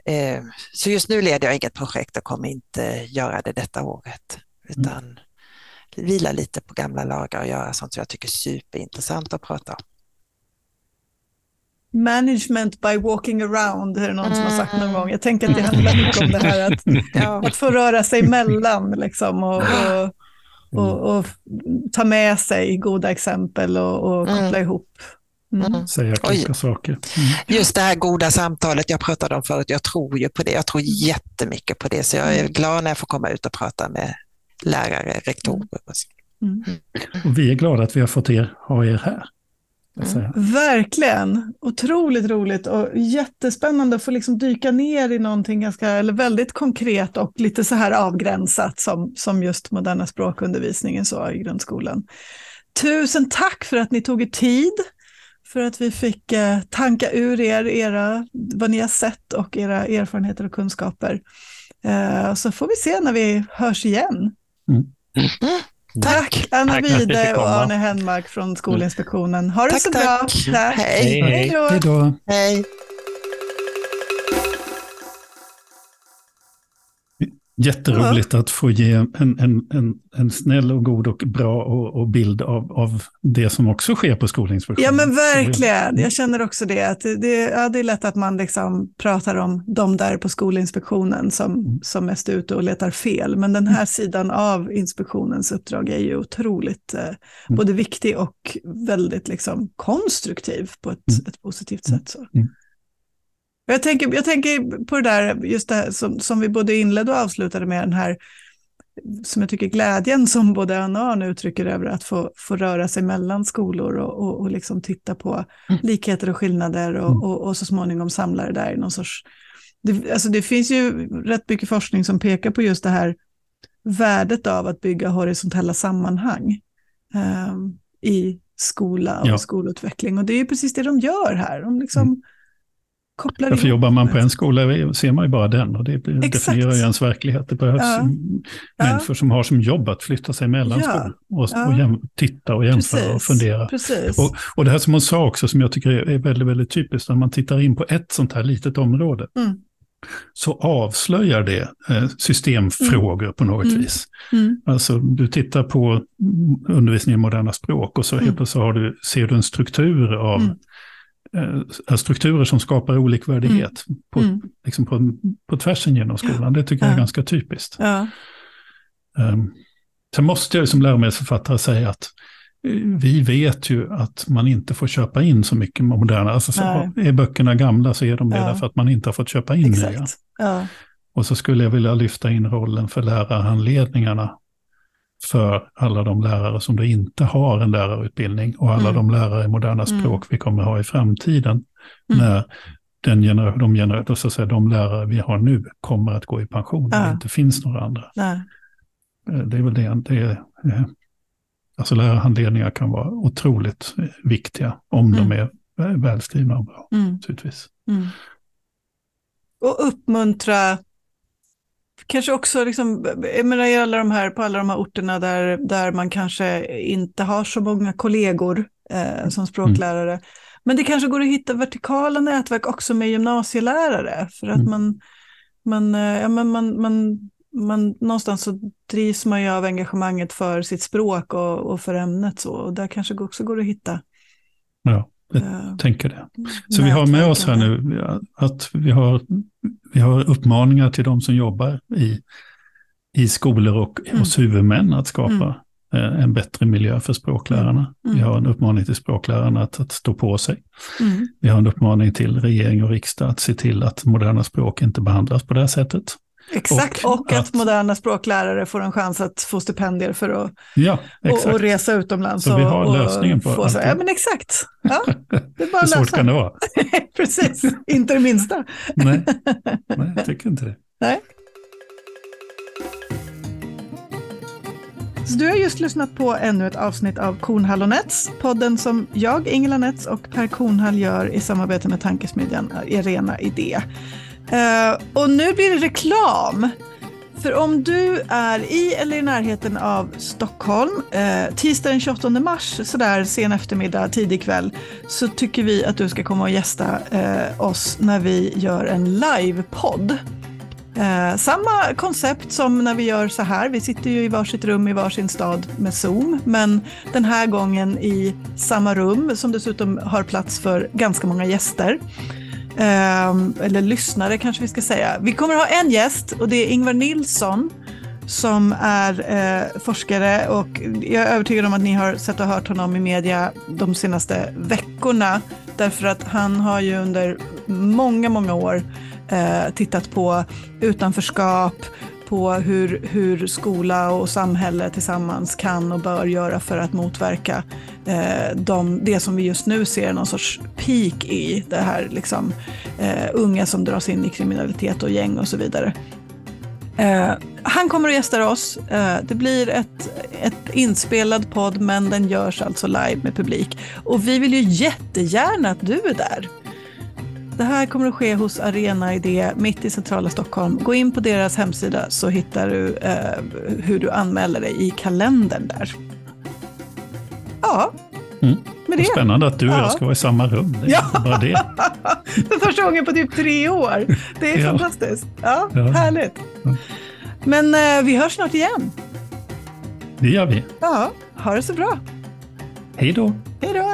Speaker 3: Mm. Eh, så just nu leder jag inget projekt och kommer inte göra det detta året, utan mm. vila lite på gamla lagar och göra sånt som jag tycker är superintressant att prata om.
Speaker 1: Management by walking around är det någon mm. som har sagt någon gång. Jag tänker att det handlar mycket om det här att, ja. att få röra sig mellan liksom, och, och, och, och, ta med sig goda exempel och, och koppla mm. ihop
Speaker 2: Mm. mm. Säga kloka saker. Mm.
Speaker 3: Just det här goda samtalet jag pratade om förut, jag tror ju på det. Jag tror mm. jättemycket på det, så jag är glad när jag får komma ut och prata med lärare, rektorer. Mm.
Speaker 2: Och vi är glada att vi har fått er, ha er här.
Speaker 1: Mm. Verkligen, otroligt roligt och jättespännande att få liksom dyka ner i någonting ganska, eller väldigt konkret och lite så här avgränsat som, som just moderna språkundervisningen så i grundskolan. Tusen tack för att ni tog er tid för att vi fick eh, tanka ur er era, vad ni har sett och era erfarenheter och kunskaper. Eh, så får vi se när vi hörs igen. Mm. Mm. Tack Anna tack Wide och Arne Henmark från Skolinspektionen. Ha det tack, så tack. bra.
Speaker 3: Tack. Hej.
Speaker 2: Hej då.
Speaker 3: Hej.
Speaker 2: Jätteroligt att få ge en, en, en, en snäll och god och bra och, och bild av, av det som också sker på Skolinspektionen.
Speaker 1: Ja men verkligen, jag känner också det. Att det, ja, det är lätt att man liksom pratar om de där på Skolinspektionen som, mm. som mest är ute och letar fel. Men den här mm. sidan av inspektionens uppdrag är ju otroligt eh, mm. både viktig och väldigt liksom, konstruktiv på ett, ett positivt sätt. Så. Mm. Jag tänker, jag tänker på det där, just det här som, som vi både inledde och avslutade med, den här som jag tycker glädjen som både Anna och Arne uttrycker över att få, få röra sig mellan skolor och, och, och liksom titta på mm. likheter och skillnader och, mm. och, och, så småningom samla det där i någon sorts... Det, alltså det finns ju rätt mycket forskning som pekar på just det här värdet av att bygga horisontella sammanhang eh, i skola och ja. skolutveckling. Och det är precis det de gör här. De liksom, mm kopplar
Speaker 2: Därför jobbar man på en skola ser man ju bara den och det blir- definierar ju ens verklighet. Det behövs
Speaker 1: Ja.
Speaker 2: mm,
Speaker 1: Ja.
Speaker 2: människor som har som jobb att flytta sig mellan
Speaker 1: Ja.
Speaker 2: skolor och,
Speaker 1: Ja.
Speaker 2: och jäm, titta och jämföra och fundera.
Speaker 1: Precis.
Speaker 2: Och, och det här som hon sa också, som jag tycker är, väldigt, väldigt typiskt, när man tittar in på ett sånt här litet område,
Speaker 1: Mm.
Speaker 2: så avslöjar det eh, systemfrågor på något
Speaker 1: Mm.
Speaker 2: vis.
Speaker 1: Mm.
Speaker 2: Alltså, du tittar på mm, undervisning i moderna språk och så
Speaker 1: Mm.
Speaker 2: helt plötsligt har du, ser du en struktur av
Speaker 1: Mm.
Speaker 2: Strukturer som skapar olikvärdighet på,
Speaker 1: Mm.
Speaker 2: liksom på, på tvärsen genom skolan. Det tycker jag är
Speaker 1: Ja.
Speaker 2: ganska typiskt.
Speaker 1: Ja.
Speaker 2: Um, sen måste jag som läromedelsförfattare säga att eh, vi vet ju att man inte får köpa in så mycket moderna. Alltså, så, är böckerna gamla så är de det
Speaker 1: Ja.
Speaker 2: därför att man inte har fått köpa in nya.
Speaker 1: Exakt. Ja.
Speaker 2: Och så skulle jag vilja lyfta in rollen för lärarhandledningarna för alla de lärare som då inte har en lärarutbildning och alla
Speaker 1: Mm.
Speaker 2: de lärare i moderna
Speaker 1: Mm.
Speaker 2: språk vi kommer ha i framtiden
Speaker 1: Mm.
Speaker 2: när den genera- de, genera- så att säga, de lärare vi har nu kommer att gå i pension och
Speaker 1: Ja.
Speaker 2: det inte finns några andra.
Speaker 1: Nej.
Speaker 2: Eh, Det är väl det. det är, eh, alltså lärarhandledningar kan vara otroligt viktiga om de
Speaker 1: Mm.
Speaker 2: är vä- välskrivna och bra.
Speaker 1: Mm.
Speaker 2: Naturligtvis.
Speaker 1: Mm. Och uppmuntra, kanske också liksom, jag menar i alla de här, på alla de här orterna där, där man kanske inte har så många kollegor eh, som språklärare. Men det kanske går att hitta vertikala nätverk också med gymnasielärare. För att
Speaker 2: Mm.
Speaker 1: man, man, eh, ja, men man, man, man, någonstans så drivs man ju av engagemanget för sitt språk och, och för ämnet. Så. Och där kanske också går att hitta.
Speaker 2: Ja, jag
Speaker 1: eh,
Speaker 2: tänker det. Så vi har med oss här nu att vi har, vi har uppmaningar till de som jobbar i, i skolor och
Speaker 1: Mm.
Speaker 2: hos huvudmän att skapa eh, en bättre miljö för språklärarna.
Speaker 1: Mm.
Speaker 2: Vi har en uppmaning till språklärarna att, att stå på sig.
Speaker 1: Mm.
Speaker 2: Vi har en uppmaning till regering och riksdag att se till att moderna språk inte behandlas på det här sättet.
Speaker 1: Exakt, och,
Speaker 2: Och
Speaker 1: att,
Speaker 2: att-
Speaker 1: moderna språklärare får en chans att få stipendier för att
Speaker 2: Ja,
Speaker 1: och, och resa utomlands.
Speaker 2: Så vi har
Speaker 1: och
Speaker 2: lösningen på allt.
Speaker 1: Ja, men exakt. Ja, det är bara
Speaker 2: Hur svårt kan det vara?
Speaker 1: Precis, inte det minsta.
Speaker 2: Nej, nej jag tycker inte det.
Speaker 1: Nej. Så du har just lyssnat på ännu ett avsnitt av Kornhall och Nets, podden som jag, Ingela Nets och Per Kornhall gör i samarbete med tankesmedjan Arena Idé. Eh, och nu blir det reklam. För om du är i eller i närheten av Stockholm, eh, tisdag den 28 mars, sådär sen eftermiddag, tidig kväll, så tycker vi att du ska komma och gästa eh, oss när vi gör en livepodd. Eh, samma koncept som när vi gör så här. Vi sitter ju i varsitt rum i varsin stad med Zoom, men den här gången i samma rum som dessutom har plats för ganska många gäster. Ehm, eller lyssnare kanske vi ska säga. Vi kommer ha en gäst och det är Ingvar Nilsson som är eh, forskare och jag är övertygad om att ni har sett och hört honom i media de senaste veckorna. Därför att han har ju under många, många år eh, tittat på utanförskap, på hur, hur skola och samhälle tillsammans kan och bör göra för att motverka eh, de, det som vi just nu ser någon sorts peak i. Det här liksom, eh, unga som dras in i kriminalitet och gäng och så vidare. Eh, han kommer att gästa oss. Eh, det blir ett, ett inspelad podd, men den görs alltså live med publik. Och vi vill ju jättegärna att du är där. Det här kommer att ske hos Arena Idé mitt i centrala Stockholm. Gå in på deras hemsida så hittar du eh, hur du anmäler dig i kalendern där. Ja,
Speaker 2: Mm.
Speaker 1: med det.
Speaker 2: spännande att du och
Speaker 1: Ja.
Speaker 2: jag ska vara i samma rum. Det är
Speaker 1: Ja.
Speaker 2: bara det.
Speaker 1: För första gången på typ tre år. Det är
Speaker 2: Ja.
Speaker 1: fantastiskt. Ja,
Speaker 2: Ja.
Speaker 1: härligt. Men eh, vi hörs snart igen.
Speaker 2: Det gör vi.
Speaker 1: Ja, ha det så bra.
Speaker 2: Hej då.
Speaker 1: Hej då!